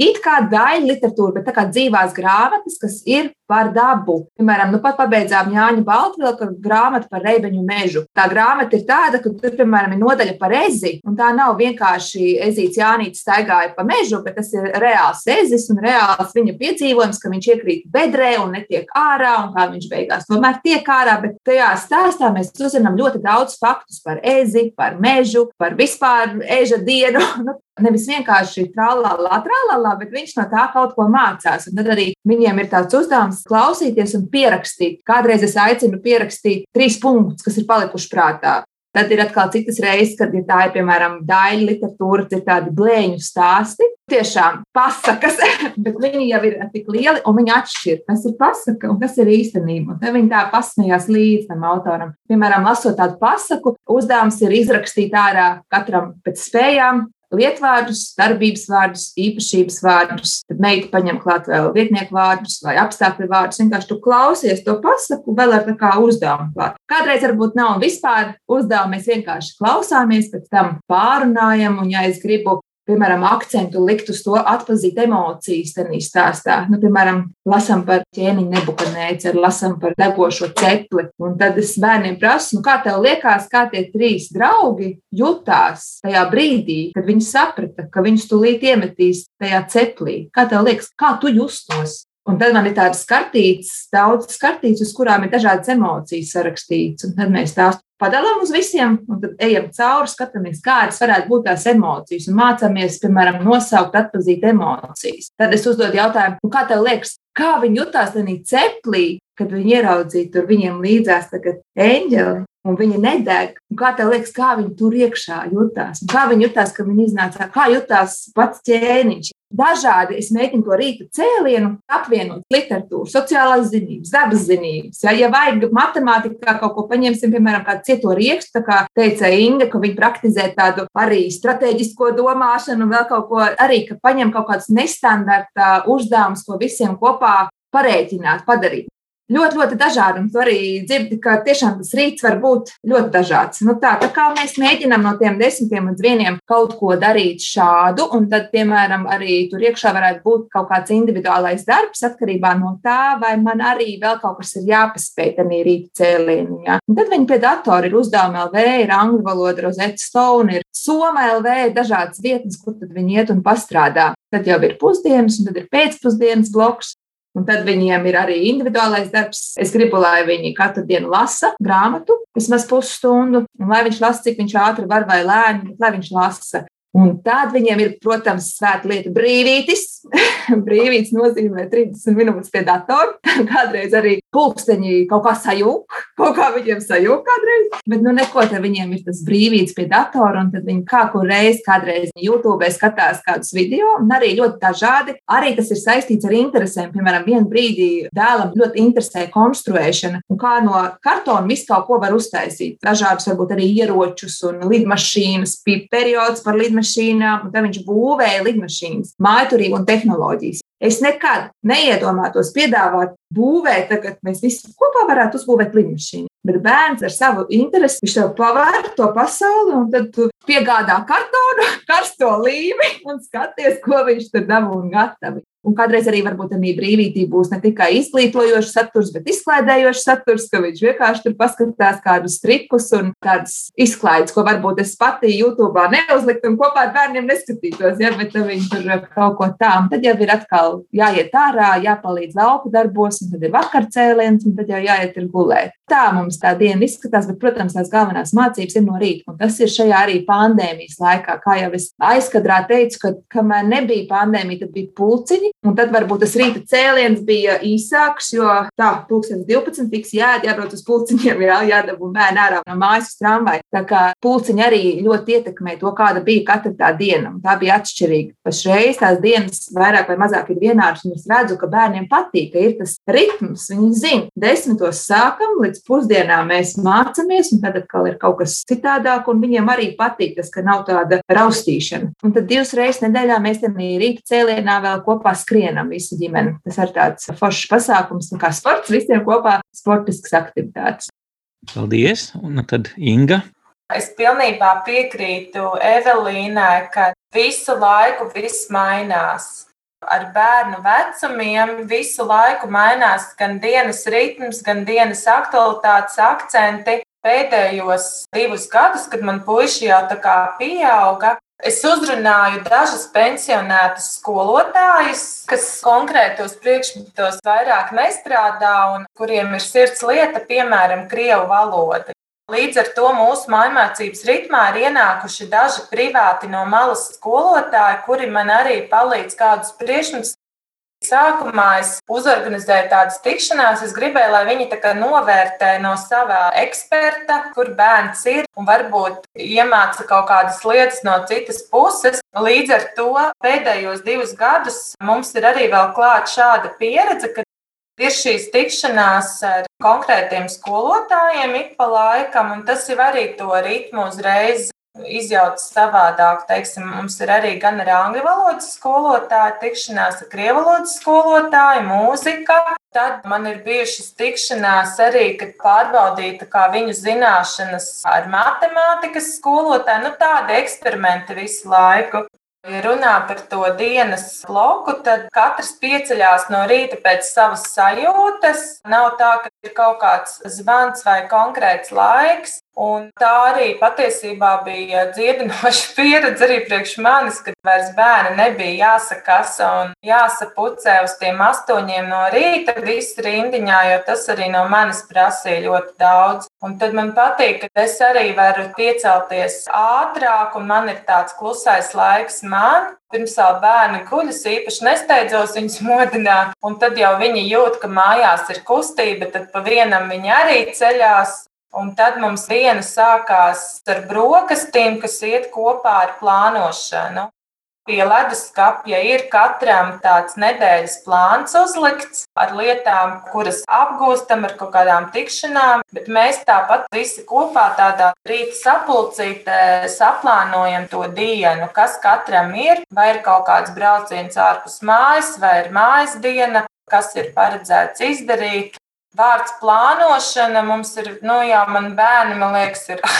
it kā daļu literatūru, bet tā kā dzīvās grāmatas, kas ir par dabu. Piemēram, nu pat pabeidzām Jāņa Baltvilka grāmatu par reibeņu mežu. Tā grāmata ir tāda, ka tur, piemēram, ir nodaļa par ezi, un tā nav vienkārši ezīts Jānīts staigāja pa mežu, bet tas ir reāls ezis un reāls viņa piedzīvojums, ka viņš iekrīt bedrē un netiek ārā, un kā viņš beigās tomēr tiek ārā. Bet tajā stāstā mēs uzzinām ļoti daudz faktus par ezi, par mežu, par vispār eža dienu. Nu, nevis vienkārši trālā, trālā, bet viņš no tā kaut ko mācās. Un tad arī viņiem ir tāds uzdevums klausīties un pierakstīt. Kādreiz es aicinu pierakstīt trīs punktus, kas ir palikuši prātā. Tad ir atkal citas reizes, kad ja tā ir piemēram daļa literatūra, ir tādi blēņu stāsti. Tiešām pasakas, bet viņi jau ir tik lieli un viņi atšķir, kas ir pasaka un kas ir īstenība. Tad viņi tā pasmējās līdz tam autoram. Piemēram, lasot tādu pasaku, uzdevums ir izrakstīt ārā katram pēc spējām lietvārdus, darbības vārdus, īpašības vārdus, tad meita paņem klāt vēl vietnieku vārdus vai apstākļu vārdus. Vienkārši tu klausies to pasaku, vēl ar tā kā uzdevumu klāt. Kādreiz varbūt nav vispār uzdevumu, mēs vienkārši klausāmies, pēc tam pārunājam, un ja es gribu piemēram, akcentu likt uz to, atpazīt emocijas tajā stāstā. Nu, piemēram, lasām par ķēniņu nebukadnēci, lasām par degošo cepli. Un tad es bērniem prasu, nu, kā tev liekas, kā tie trīs draugi jutās tajā brīdī, kad viņi saprata, ka viņus tūlīt iemetīs tajā ceplī. Kā tev liekas, kā tu justos? Un tad man ir tādas kartītes, daudz kartītes, uz kurām ir dažādas emocijas sarakstītas. Un tad mēs tās padalām uz visiem, un tad ejam cauri, skatāmies, kādas varētu būt tās emocijas. Un mācāmies, piemēram, nosaukt, atpazīt emocijas. Tad es uzdodu jautājumu, nu, kā tev liekas, kā viņi jutās tajā ceplī, kad viņi ieraudzīja tur viņiem līdzās eņģeli. Un viņa nedeg. Un kā tev liekas, kā viņa tur iekšā jutās? Un kā viņa jutās, kad viņa iznāca? Kā jutās pats ķēniņš? Dažādi es mēģinu to rīta cēlienu apvienot literatūru, sociālās zinības, dabas zinības. Ja, ja vajag matemātikā kaut ko paņemsim, piemēram, kādu cieto riekstu, kā teica Inga, ka viņi praktizē tādu arī strateģisko domāšanu, vēl kaut ko arī, ka paņem kaut kādus nestandarta uzdevumus, ko visiem kopā parēķināt, padarīt ļoti, ļoti dažādi. Un tu arī dzirdi, ka tiešām tas rīts var būt ļoti dažāds. Nu, tā, tā kā mēs mēģinām no tiem desmitiem līdz vieniem kaut ko darīt šādu, un tad, piemēram, arī tur iekšā varētu būt kaut kāds individuālais darbs atkarībā no tā, vai man arī vēl kaut kas ir jāpaspēj tajā rīta cēlienā. Tad viņi pie datora ir uzdevumi LV, ir angļu valoda, rozeta stone, ir Soma LV, ir dažādas vietnes, kur tad viņi iet un pastrādā. Tad jau ir pusdienas, un tad ir pēcpusdienas bloks. Un tad viņiem ir arī individuālais darbs. Es gribu, lai viņi katru dienu lasa grāmatu, vismaz pusstundu, un lai viņš lasa, cik viņš ātri var vai lēni, bet lai viņš lasa. Un tad viņiem ir, protams, svēta lieta brīvītis. Brīvītis nozīmē 30 minūtes pie datora. Kādreiz arī pulksteņi kaut kā sajūg, kaut kā viņiem sajūg kādreiz. Bet, nu, neko te viņiem ir tas brīvītis pie datora, un tad viņi kā kur reiz, kādreiz YouTube skatās kādus video, un arī ļoti dažādi. Arī tas ir saistīts ar interesēm. Piemēram, vienā brīdī dēlam ļoti interesē konstruēšana, un kā no kartona visu kaut ko var uztaisīt. Dažādus, varbūt arī ieročus un lidmašīnas, periods par lidmašīnu lidmašīnām, un tad viņš būvēja lidmašīnas, mājturību un tehnoloģijas. Es nekad neiedomātos piedāvāt būvēt, tagad mēs visi kopā varētu uzbūvēt lidmašīnu. Bet bērns ar savu interesi, viņš tev pavēr to pasauli, un tad tu piegādā kartonu, karsto līmi un skaties, ko viņš tur dabū un gatavi. Un kādreiz arī varbūt arī brīvītī būs ne tikai izglītojošs saturs, bet izklaidējošs saturs, ka viņš vienkārši tur paskatās kādus trikus un kādas izklaides, ko varbūt es pati YouTube neuzliktu un kopā ar bērniem neskatītos, ja, bet viņi tur kaut ko tādu. Tad jau ir atkal jāiet ārā, jāpalīdz lauku darbos, un tad ir vakarcēliens, un tad jau jāiet ir gulēt. Tā mums tā diena izskatās, bet, protams, tās galvenās mācības ir no rīta. Un tas ir šajā arī pandēmijas laikā. Kā jau es aizkadrā teicu, ka kamēr nebija pandēmija, tad bija pulciņi, Un tad varbūt tas rīta cēliens bija īsāks, jo tā, pulkstenis 12 tiks jāēd, jābrauc uz pulciņiem, jā, jādabū bērni ārā no mājas uz tramvai. Tā kā pulciņi arī ļoti ietekmē to, kāda bija katra tā diena. Un tā bija atšķirīga. Pašreiz tās dienas vairāk vai mazāk ir vienādas, un es redzu, ka bērniem patīk, ka ir tas ritms. Viņi zina, desmitos sākam, līdz pusdienām mēs mācāmies, un tad atkal ir kaut kas citādāk, un viņiem arī patīk tas, ka nav tāda raustīšana. Un tad divas reizes nedēļā mēs tam rīta cēlienā vēl kopā skrienam visu ģimeni. Tas ir tāds foršs pasākums, kā sports visiem kopā, sportisks aktivitātes. Paldies! Un tad Inga. Es pilnībā piekrītu Evelīnai, ka visu laiku viss mainās. Ar bērnu vecumiem visu laiku mainās gan dienas ritms, gan dienas aktualitātes akcenti. Pēdējos divus gadus, kad man puiši jau tā kā pieauga, Es uzrunāju dažus pensionētus skolotājus, kas konkrētos priekšmetos vairāk nestrādā un kuriem ir sirds lieta, piemēram, krievu valoda. Līdz ar to mūsu mājmācības ritmā ir ienākuši daži privāti no malas skolotāji, kuri man arī palīdz kādus priekšmetus Sākumā es uzorganizēju tādas tikšanās. Es gribēju, lai viņi novērtē no sava eksperta, kur bērns ir, un varbūt iemāca kaut kādas lietas no citas puses. Līdz ar to pēdējos divus gadus mums ir arī vēl klāta šāda pieredze, ka ir šīs tikšanās ar konkrētiem skolotājiem ik pa laikam, un tas jau arī to ritmu uzreiz izjauc savādāk. Teiksim, mums ir arī gan ar angļu valodas skolotāju tikšanās, ar krievu valodas skolotāju, mūzika. Tad man ir bijušas tikšanās arī, kad pārbaudīta viņu zināšanas ar matemātikas skolotāju. Nu, tādi eksperimenti visu laiku. Ja runā par to dienas bloku, tad katrs pieceļās no rīta pēc savas sajūtas. Nav tā, ka ir kaut kāds zvans vai konkrēts laiks. Un tā arī patiesībā bija dziedinoša pieredze arī priekš manis, kad vairs bērni nebija jāsakasa un jāsapucē uz tiem astoņiem no rīta visu rindiņā, jo tas arī no manis prasīja ļoti daudz. Un tad man patīk, ka es arī varu piecelties ātrāk, un man ir tāds klusais laiks man. Pirms vēl bērni guļas, īpaši nesteidzos viņus modināt, un tad jau viņi jūt, ka mājās ir kustība, tad pa vienam viņi arī ceļās. Un tad mums diena sākās ar brokastīm, kas iet kopā ar plānošanu. Pie leduskapja ir katram tāds nedēļas plāns uzlikts ar lietām, kuras apgūstam ar kaut kādām tikšanām, bet mēs tāpat visi kopā tādā rīta sapulcītē saplānojam to dienu, kas katram ir, vai ir kaut kāds brauciens ārpus mājas, vai ir mājas diena, kas ir paredzēts izdarīt. Vārds plānošana mums ir, nu jā, man bērni, man liekas, ir.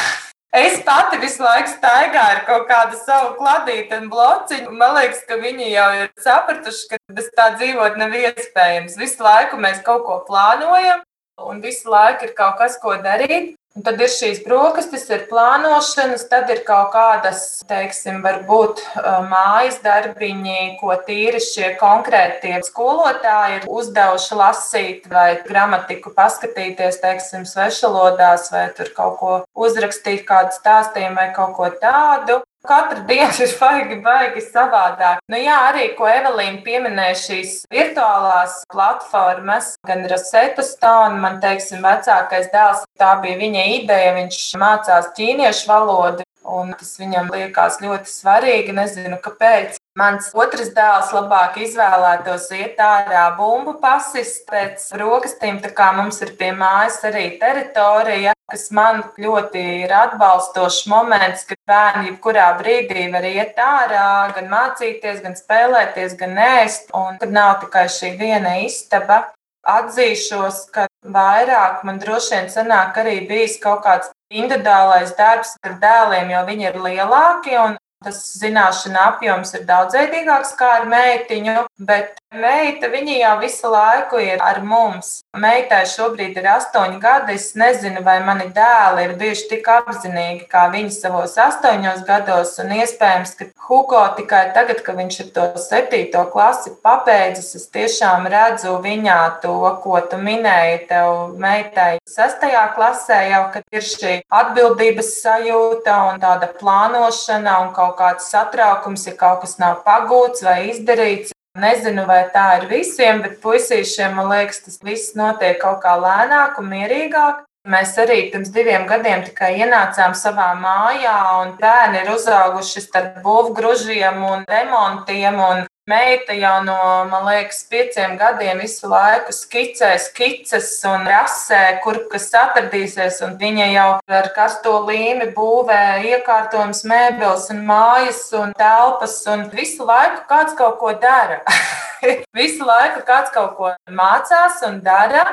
Es pati visu laiku staigāju ar kaut kādu savu kladīti un blociņu. Man liekas, ka viņi jau ir sapratuši, ka bez tā dzīvot nav iespējams. Visu laiku mēs kaut ko plānojam, un visu laiku ir kaut kas, ko darīt. Un tad ir šīs brokastis, ir plānošanas, tad ir kaut kādas, teiksim, varbūt mājas darbiņi, ko tīri šie konkrētie skolotāji ir uzdevuši lasīt vai gramatiku paskatīties, teiksim, svešalodās vai tur kaut ko uzrakstīt, kādu stāstījumu vai kaut ko tādu. Katra diena ir baigi, baigi savādāk. Nu, jā, arī ko Evelīna pieminēja, šīs virtuālās platformas, gan Rosetta Stone, man teiksim, vecākais dēls, tā bija viņa ideja. Viņš mācās ķīniešu valodu, un tas viņam liekas ļoti svarīgi. Nezinu, kāpēc. Mans otrs dēls labāk izvēlētos iet ārā bumbu pasist pēc brokastīm, tā kā mums ir pie mājas arī teritorija, kas man ļoti ir atbalstošs moments, kad bērni jebkurā brīdī var iet ārā, gan mācīties, gan spēlēties, gan ēst, un tur nav tikai šī viena istaba. Atzīšos, ka vairāk man droši vien sanāk arī bijis kaut kāds individuālais darbs ar dēliem, jo viņi ir lielāki un Tas zināšana apjoms ir daudzveidīgāks kā ar meitiņu, bet meita viņa jau visu laiku ir ar mums. Meitai šobrīd ir astoņi gadi. Es nezinu, vai mani dēli ir bijuši tik apzinīgi kā viņi savos astoņos gados. Un iespējams, ka Hugo tikai tagad, kad viņš ir to septīto klasi pabeidzis, es tiešām redzu viņā to, ko tu minēji tev meitai sestajā klasē, jau ir šī atbildības sajūta un tāda plānošana un kaut kāds satraukums, ja kaut kas nav pagūts vai izdarīts. Nezinu, vai tā ir visiem, bet puisīšiem, man liekas, tas viss notiek kaut kā lēnāk un mierīgāk. Mēs arī pirms diviem gadiem tikai ienācām savā mājā, un bērni ir uzauguši starp būvgrūžiem un remontiem. Un Meita jau no, man liekas, pieciem gadiem visu laiku skicē skices un rasē, kur kas atradīsies. Viņa jau ar karsto līmi būvē iekārtojums, mēbeles un mājas un telpas. Un visu laiku kāds kaut ko dara. visu laiku kāds kaut ko mācās un dara.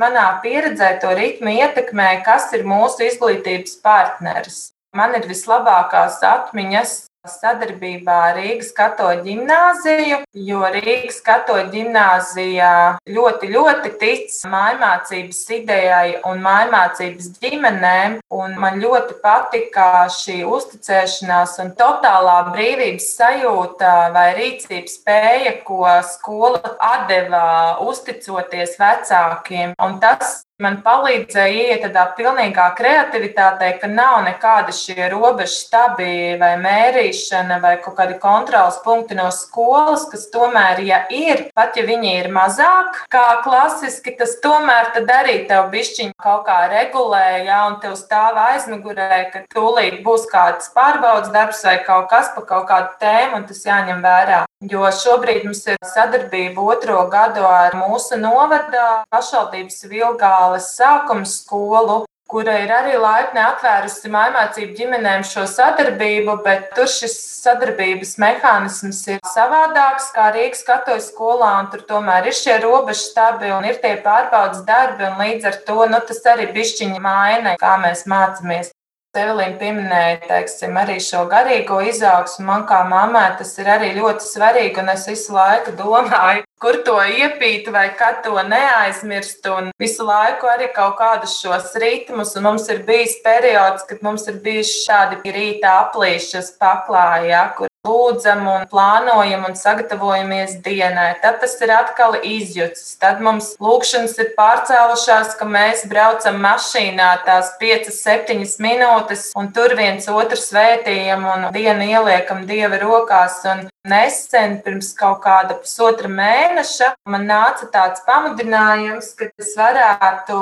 Manā pieredzē to ritmu ietekmē, kas ir mūsu izglītības partneris. Man ir vislabākās atmiņas sadarbībā ar Rīgas katoļu ģimnāziju, jo Rīgas katoļu ģimnāzija ļoti, ļoti tic mājmācības idejai un mājmācības ģimenēm. Un man ļoti patika šī uzticēšanās un totālā brīvības sajūta vai rīcības spēja, ko skola atdeva uzticoties vecākiem. Un tas Man palīdzēja iet tādā pilnīgā kreativitātē, ka nav nekāda šie robežu stabi vai mērīšana vai kaut kādi kontrols punkti no skolas, kas tomēr, ja ir, pat ja viņi ir mazāk kā klasiski, tas tomēr tad arī tev bišķiņ kaut kā regulē, ja, un tev stāv aizmugurē, ka tūlīt būs kāds pārbaudas darbs vai kaut kas pa kaut kādu tēmu, un tas jāņem vērā. Jo šobrīd mums ir sadarbība otro gadu ar mūsu novada pašvaldības Vilgāles sākuma skolu, kura ir arī laipni atvērusi mājmācību ģimenēm šo sadarbību, bet tur šis sadarbības mehānisms ir savādāks kā Rīgas katoļu skolā, un tur tomēr ir šie robežu stabi un ir tie pārbaudas darbi, un līdz ar to nu, tas arī bišķiņi maina, kā mēs mācāmies. Evelīna pieminēja, teiksim, arī šo garīgo izaugsmu. Man kā mammai tas ir arī ļoti svarīgi, un es visu laiku domāju, kur to iepīt vai kad to neaizmirst. Un visu laiku arī kaut kādus šos ritmus, un mums ir bijis periods, kad mums ir bijuši šādi rīta aplīšas paklājā, kur lūdzam un plānojam un sagatavojamies dienai. Tad tas ir atkal izjūts. Tad mums lūkšanas ir pārcēlušās, ka mēs braucam mašīnā tās 5, 7 minūtes un tur viens otru svētījam un dienu ieliekam Dieva rokās. Un nesen, pirms kaut kāda pusotra mēneša, man nāca tāds pamudinājums, ka es varētu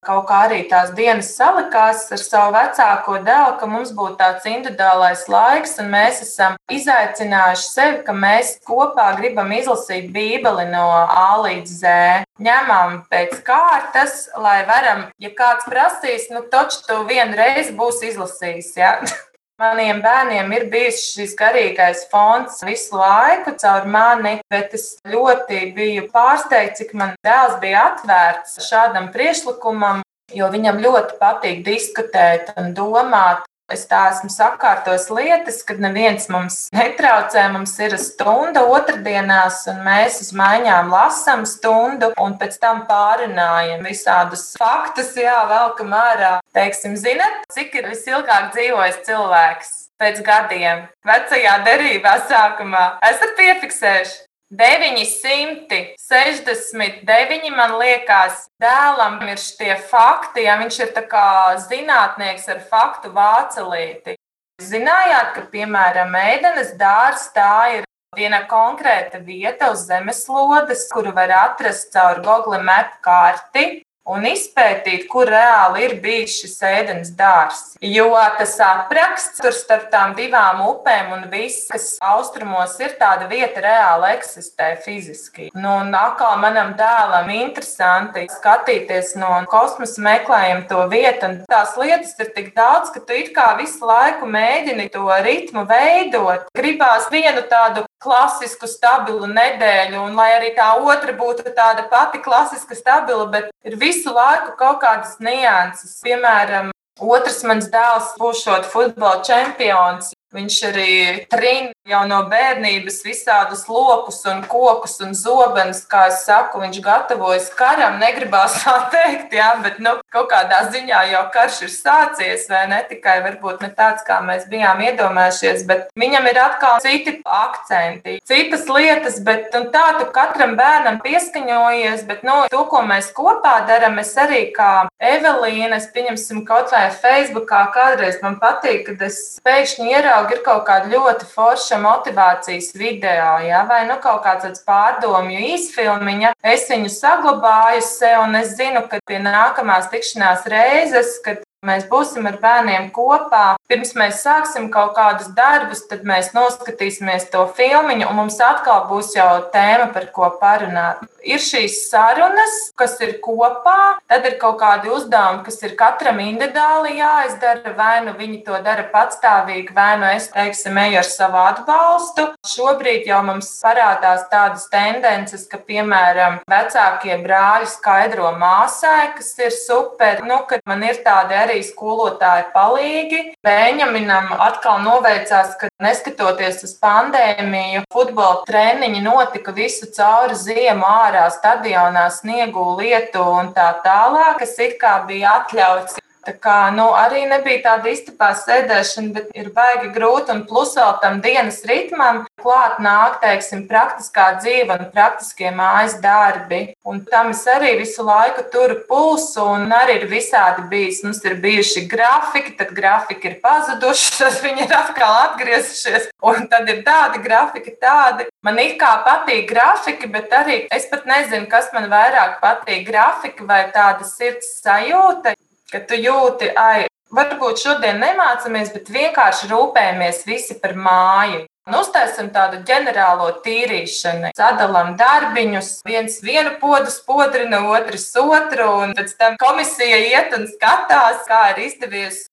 Kaut kā arī tās dienas salikās ar savu vecāko dēlu, ka mums būtu tāds individuālais laiks, un mēs esam izaicinājuši sevi, ka mēs kopā gribam izlasīt Bībeli no A līdz Z. Ņemam pēc kārtas, lai varam, ja kāds prasīs, nu, taču tu vienreiz būsi izlasījis. Ja? Maniem bērniem ir bijis šis garīgais fons visu laiku caur mani, bet es ļoti biju pārsteigts, cik man dēls bija atvērts šādam priekšlikumam, jo viņam ļoti patīk diskutēt un domāt. Es tā esmu sakārtojis lietas, kad neviens mums netraucē. Mums ir stunda otrdienās, un mēs uz maiņām lasām stundu, un pēc tam pārunājam visādus faktus, jā, velkam ārā. Teiksim, zinat, cik ir visilgāk dzīvojis cilvēks pēc gadiem? Vecajā derībā sākumā esat piefiksējuši. 969, man liekas, dēlam ir šie fakti, ja viņš ir zinātnieks ar faktu vācelīti. Zinājāt, ka, piemēram, Mēdenes dārzs tā ir viena konkrēta vieta uz zemeslodes, kuru var atrast caur Google Map karti un izpētīt, kur reāli ir bijis šis ēdienas dārsts. Jo tas apraksts tur starp tām divām upēm un viss, kas austrumos ir, tāda vieta reāli eksistē fiziski. Nu, un atkal manam dēlam interesanti skatīties no kosmosa meklējuma to vietu, un tās lietas ir tik daudz, ka tu it kā visu laiku mēģini to ritmu veidot. Gribās vienu tādu klasisku, stabilu nedēļu, un lai arī tā otra būtu tāda pati klasiska, stabila, bet ir visu laiku kaut kādas nianses. Piemēram, otrs mans dēls būs futbola čempions. Viņš arī trīna jau no bērnības visādus lokus, un kokus un zobenus, kā es saku, viņš gatavojas karam. Negribās tā teikt, jā, bet nu, kaut kādā ziņā jau karš ir sācies, vai ne tikai varbūt ne tāds, kā mēs bijām iedomājušies, bet viņam ir atkal citi akcenti, citas lietas, bet tā tu katram bērnam pieskaņojies, bet nu, to, ko mēs kopā darām, es arī kā Evelīna, es pieņemsim kaut vai Facebookā, kādreiz man patīk, kad es pēkšņi ieraugu vienalga ir kaut kāda ļoti forša motivācijas video, ja? vai nu kaut kāds pārdomju īsfilmiņa. Es viņu saglabāju sev, un es zinu, ka pie nākamās tikšanās reizes, kad Mēs būsim ar bērniem kopā. Pirms mēs sāksim kaut kādus darbus, tad mēs noskatīsimies to filmu, un mums atkal būs jau tēma, par ko parunāt. Ir šīs sarunas, kas ir kopā, tad ir kaut kādi uzdevumi, kas ir katram individuāli jāizdara. Vai nu viņi to dara patstāvīgi, vai nu es, teiksim, eju ar savu atbalstu. Šobrīd jau mums parādās tādas tendences, ka, piemēram, vecākie brāļi skaidro māsai, kas ir super, nu, kad man ir tādi arī arī skolotāji palīgi. Benjaminam atkal noveicās, ka neskatoties uz pandēmiju, futbola treniņi notika visu cauri ziemu ārā, stadionā, sniegu lietu un tā tālāk, kas it kā bija atļauts. Tā kā nu, arī nebija tāda istabā sēdēšana, bet ir baigi grūti. Un plus vēl tam dienas ritmam klāt nāk, teiksim, praktiskā dzīve un praktiskie mājas darbi. Un tam es arī visu laiku turu pulsu, un arī ir visādi bijis. Mums ir bijuši grafiki, tad grafiki ir pazuduši, tad viņi ir atkal atgriezušies. Un tad ir tādi grafiki, tādi. Man it kā patīk grafiki, bet arī es pat nezinu, kas man vairāk patīk. Grafiki vai tāda sirds sajūta ka tu jūti, ai, varbūt šodien nemācāmies, bet vienkārši rūpējamies visi par māju. Un uztaisam tādu ģenerālo tīrīšanu, sadalām darbiņus, viens vienu podu spodrina, otrs otru, un pēc tam komisija iet un skatās, kā ir izdevies.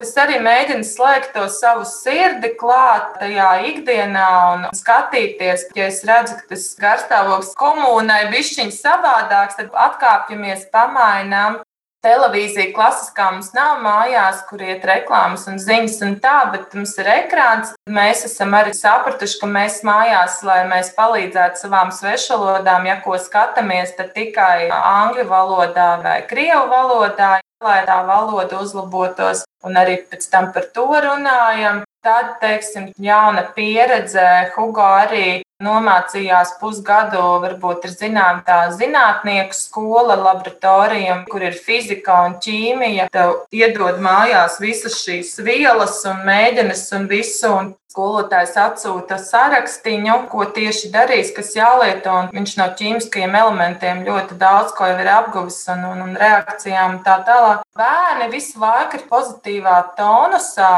Es arī mēģinu slēgt to savu sirdi klāt tajā ikdienā un skatīties, ja es redzu, ka tas garstāvoklis komunai bišķiņ savādāks, tad atkāpjamies, pamainām televīzija klasiskā mums nav mājās, kur iet reklāmas un ziņas un tā, bet mums ir ekrāns. Mēs esam arī sapratuši, ka mēs mājās, lai mēs palīdzētu savām svešvalodām, ja ko skatāmies, tad tikai angļu valodā vai krievu valodā, lai tā valoda uzlabotos. Un arī pēc tam par to runājam. Tad, teiksim, jauna pieredze. Hugo arī nomācījās pusgadu, varbūt ir zināma tā zinātnieku skola, laboratorija, kur ir fizika un ķīmija. Tev iedod mājās visas šīs vielas un mēģines un visu. Un Skolotājs atsūta sarakstiņu, ko tieši darīs, kas jālieto. Viņš no ķīmiskajiem elementiem ļoti daudz ko jau ir apguvis un, un, un reakcijām un tā tālāk. Bērni visu laiku ir pozitīvā tonusā,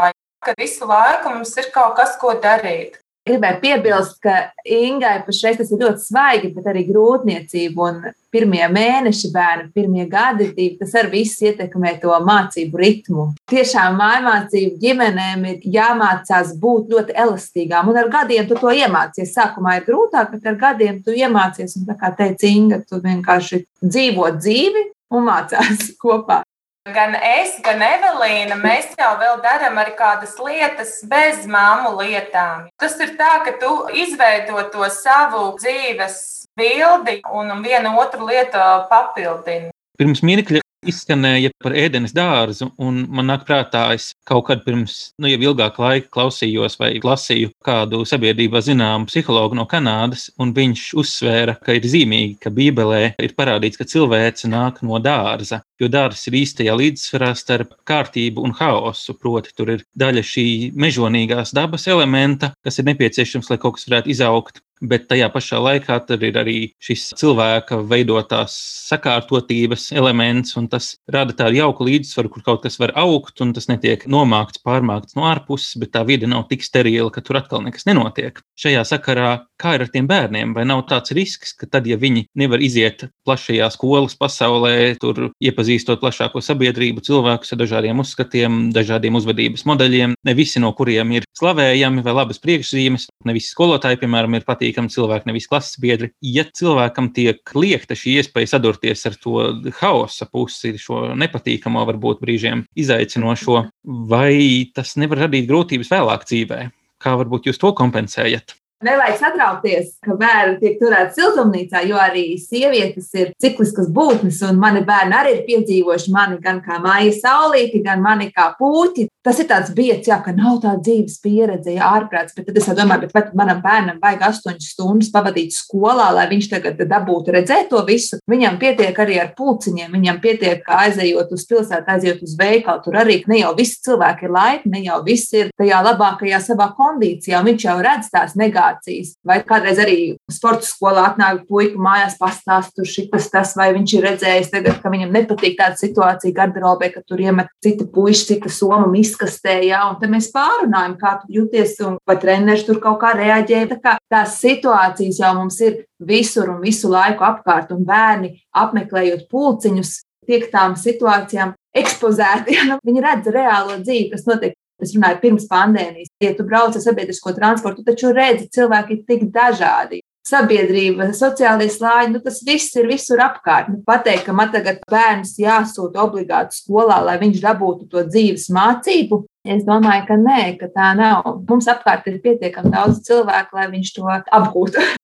ka visu laiku mums ir kaut kas, ko darīt. Gribēju piebilst, ka Ingai pašreiz tas ir ļoti svaigi, bet arī grūtniecība un pirmie mēneši bērni, pirmie gadi, tas arī viss ietekmē to mācību ritmu. Tiešām mājmācību ģimenēm ir jāmācās būt ļoti elastīgām, un ar gadiem tu to iemācies. Sākumā ir grūtāk, bet ar gadiem tu iemācies, un tā kā teica Inga, tu vienkārši dzīvo dzīvi un mācās kopā. Gan es, gan Evelīna, mēs jau darām arī kādas lietas bez māmu lietām. Tas ir tā, ka tu izveido to savu dzīves bildi un vienu otru lietu papildini. Pirms mirkļa izskanēja par ēdienas dārzu, un man nāk prātā, es kaut kad pirms, nu, jau ilgāku laiku klausījos vai lasīju kādu sabiedrībā zināmu psihologu no Kanādas, un viņš uzsvēra, ka ir zīmīgi, ka Bībelē ir parādīts, ka cilvēks nāk no dārza, jo dārzs ir īstajā līdzsvarā starp kārtību un haosu, proti tur ir daļa šī mežonīgās dabas elementa, kas ir nepieciešams, lai kaut kas varētu izaugt, bet tajā pašā laikā ir arī šis cilvēka veidotās sakārtotības elements, un tas rada tādu jauku līdzsvaru, kur kaut kas var augt, un tas netiek nomākts, pārmākts no ārpuses, bet tā vide nav tik sterila, ka tur atkal nekas nenotiek. Šajā sakarā, kā ir ar tiem bērniem, vai nav tāds risks, ka tad, ja viņi nevar iziet plašajā skolas pasaulē, tur iepazīstot plašāko sabiedrību, cilvēkus ar dažādiem uzskatiem, dažādiem uzvedības modeļiem, ne visi no kuriem ir slavējami vai labas priekšzīmes, ne visi skolotāji, piemēram, ir patīkami cilvēki, nevis klases biedri. Ja cilvēkam tiek liekta šī iespēja sadurties ar to haosa pusi, šo nepatīkamo, varbūt brīžiem izaicinošo, vai tas nevar radīt grūtības vēlāk dzīvē? Kā varbūt jūs to kompensējat? Nevajag satraukties, ka bērni tiek turēti siltumnīcā, jo arī sievietes ir cikliskas būtnes, un mani bērni arī ir piedzīvojuši mani gan kā māja saulīti, gan mani kā puķi. Tas ir tāds biets, jā, ka nav tā dzīves pieredze, jā, ārprāts, bet tad es domāju, bet manam bērnam vajag astoņas stundas pavadīt skolā, lai viņš tagad dabūtu redzēt to visu. Viņam pietiek arī ar pulciņiem, viņam pietiek, ka aizejot uz pilsētu, aizejot uz veikalu. Tur arī ne jau visi cilvēki ir laipni, ne jau visi ir tajā labākajā savā kondīcijā, viņš jau redz tās negācijas. Vai kādreiz arī sporta skolā atnāk puika mājās pastāst, tur šitas tas, vai viņš ir redzējis tagad, ka viņam nepatīk tāda situācija garderobē, ka tur iemet citi puiši, cita soma izkastē, jā, un tad mēs pārunājam, kā tu jūties, un vai treneris tur kaut kā reaģē. Tā kā tās situācijas jau mums ir visur un visu laiku apkārt, un bērni apmeklējot pulciņus, tiek tām situācijām ekspozēti. Nu, viņi redz reālo dzīvi, kas notiek. Es runāju pirms pandēmijas. Ja tu brauc ar sabiedrisko transportu, tu taču redzi, cilvēki ir tik dažādi sabiedrība, sociālie slāņi, nu, tas viss ir visur apkārt. Nu, pateikt, ka man tagad bērns jāsūta obligāti skolā, lai viņš dabūtu to dzīves mācību, es domāju, ka nē, ka tā nav. Mums apkārt ir pietiekami daudz cilvēku, lai viņš to apgūtu.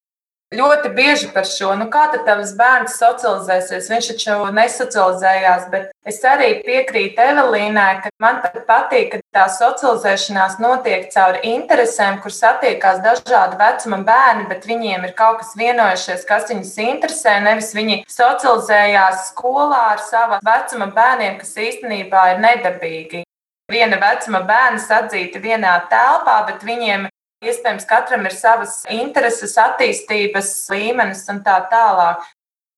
Ļoti bieži par šo, nu kā tad tavs bērns socializēsies? Viņš taču nesocializējās, bet es arī piekrītu Evelīnai, ka man patīk, ka tā socializēšanās notiek caur interesēm, kur satiekās dažādi vecuma bērni, bet viņiem ir kaut kas vienojušies, kas viņus interesē. Nevis viņi socializējās skolā ar sava vecuma bērniem, kas īstenībā ir nedabīgi. Viena vecuma bērna sadzīti vienā telpā, bet viņiem Iespējams, katram ir savas intereses, attīstības līmenis un tā tālāk.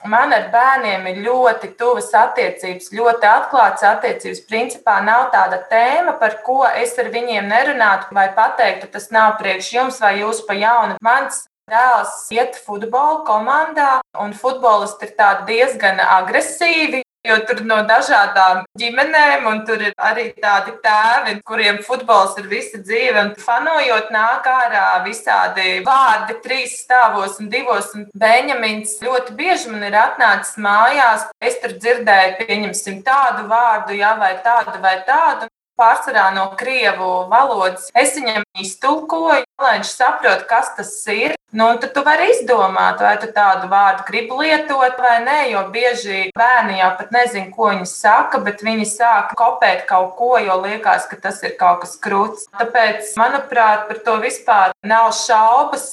Man ar bērniem ir ļoti tuvas attiecības, ļoti atklātas attiecības. Principā nav tāda tēma, par ko es ar viņiem nerunātu vai pateiktu, tas nav priekš jums vai jūs pa jaunu. Mans dēls iet futbola komandā, un futbolisti ir diezgan agresīvi. Jo tur no dažādām ģimenēm, un tur ir arī tādi tēvi, kuriem futbols ir visa dzīve. Un fanojot, nāk ārā visādi vārdi, trīs stāvos un divos. Un Benjamins ļoti bieži man ir atnācis mājās. Es tur dzirdēju, pieņemsim tādu vārdu, jā, vai tādu vai tādu pārsvarā no krievu valodas. Es viņam iztulkoju, lai viņš saprotu, kas tas ir. Nu, tad tu vari izdomāt, vai tu tādu vārdu gribi lietot vai nē, jo bieži bērni jau pat nezina, ko viņi saka, bet viņi sāk kopēt kaut ko, jo liekas, ka tas ir kaut kas krūts. Tāpēc, manuprāt, par to vispār nav šaubas.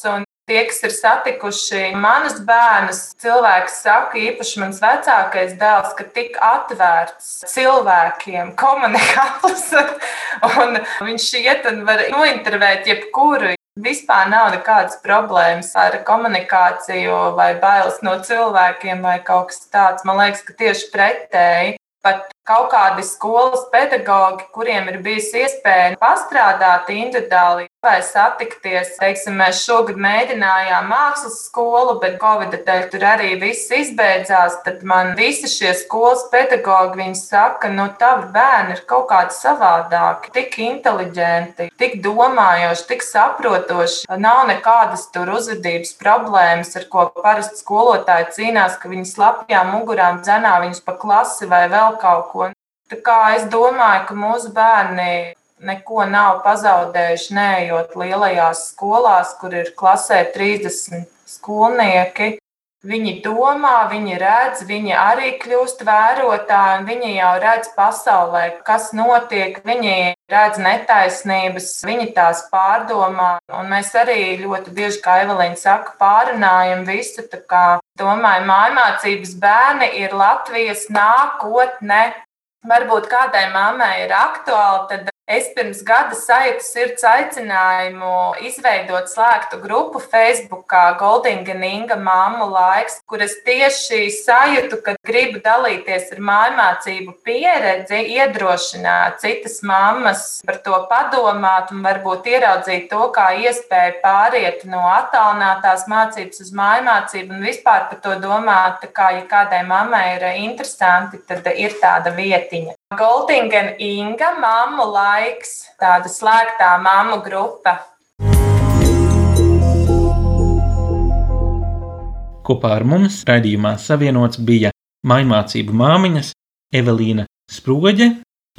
Tie, kas ir satikuši manus bērnus, cilvēki saka, īpaši mans vecākais dēls, ka tik atvērts cilvēkiem, komunikāls, un viņš iet un var nointervēt jebkuru. Vispār nav nekādas problēmas ar komunikāciju, vai bailes no cilvēkiem, vai kaut kas tāds. Man liekas, ka tieši pretēji pat kaut kādi skolas pedagoģi, kuriem ir bijusi iespēja pastrādāt individuāli vai satikties. Teiksim, mēs šogad mēģinājām mākslas skolu, bet Covid dēļ tur arī viss izbeidzās. Tad man visi šie skolas pedagoģi saka, nu, tavi bērni ir kaut kādi savādāki, tik inteliģenti, tik domājoši, tik saprotoši. Nav nekādas tur uzvedības problēmas, ar ko parasti skolotāji cīnās, ka viņi slapjām mugurām dzenā viņus pa klasi vai vēl kaut ko. Tā kā es domāju, ka mūsu bērni neko nav pazaudējuši, neejot lielajās skolās, kur ir klasē 30 skolnieki. Viņi domā, viņi redz, viņi arī kļūst vērotāji, viņi jau redz pasaulē, kas notiek. Viņi redz netaisnības, viņi tās pārdomā. Un mēs arī ļoti bieži, kā Evelīna saka, pārunājam visu. Domāju, mājmācības bērni ir Latvijas nākotne. Varbūt kādai mammai ir aktuāli, tad Es pirms gada sajūtu sirds aicinājumu izveidot slēgtu grupu Facebook, Goldinga Ninga māmu laiks, kur es tieši sajūtu, ka gribu dalīties ar mājmācību pieredzi, iedrošināt citas mammas par to padomāt un varbūt ieraudzīt to kā iespēju pāriet no attālinātās mācības uz mājmācību un vispār par to domāt, kā ja kādai mammai ir interesanti, tad ir tāda vietiņa. Goldinga Inga māmu laiks laiks, tāda slēgtā mammu grupa. Kopā ar mums raidījumā savienots bija maimācību māmiņas Evelīna Sproģe,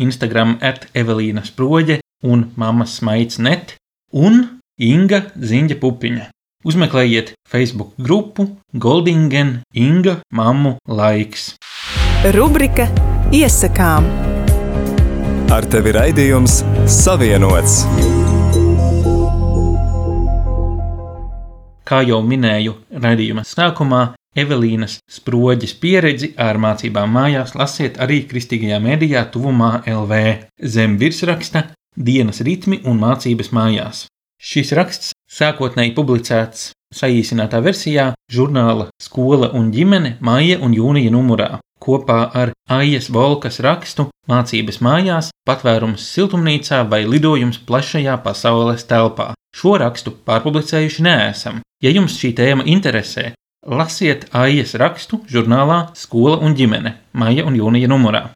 Instagram at Evelīna Sproģe un mammas smaids net un Inga Ziņģa Pupiņa. Uzmeklējiet Facebook grupu Goldingen Inga Mammu laiks. Rubrika Iesakām Ar tevi raidījums Savienots. Kā jau minēju raidījuma sākumā, Evelīnas sproģis pieredzi ar mācībām mājās lasiet arī kristīgajā mēdījā tuvumā LV zem virsraksta Dienas ritmi un mācības mājās. Šis raksts sākotnēji publicēts saīsinātā versijā žurnāla Skola un ģimene maija un jūnija numurā kopā ar Aijas Volkas rakstu Mācības mājās, patvērums siltumnīcā vai lidojums plašajā pasaules telpā. Šo rakstu pārpublicējuši neesam. Ja jums šī tēma interesē, lasiet Aijas rakstu žurnālā Skola un ģimene maija un jūnija numurā.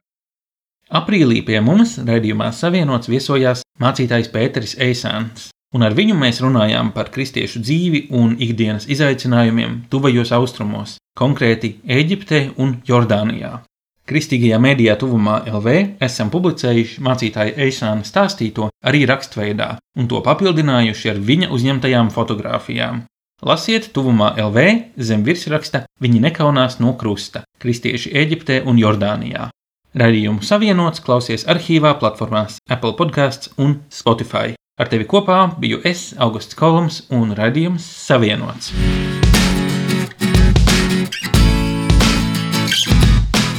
Aprīlī pie mums raidījumā savienots viesojās mācītājs Pēteris Eisāns un ar viņu mēs runājām par kristiešu dzīvi un ikdienas izaicinājumiem tuvajos austrumos, konkrēti Eģiptē un Jordānijā. Kristīgajā mēdījā tuvumā LV esam publicējuši mācītāja Eisāna stāstīto arī rakstveidā un to papildinājuši ar viņa uzņemtajām fotografijām. Lasiet tuvumā LV zem virsraksta Viņi nekaunās no krusta - Kristieši Eģiptē un Jordānijā. Radījumu savienots klausies arhīvā platformās Apple podkāsts un Spotify. Ar tevi kopā biju es, Augusts Kolums, un raidījums Savienots.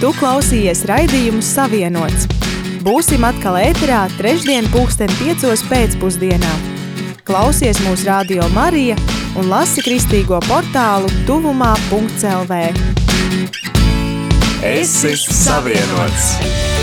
Tu klausījies raidījumu Savienots. Būsim atkal ēterā trešdien pulksten piecos pēcpusdienā. Klausies mūsu radio Marija un lasi kristīgo portālu tuvumā.lv. Es esmu savienots!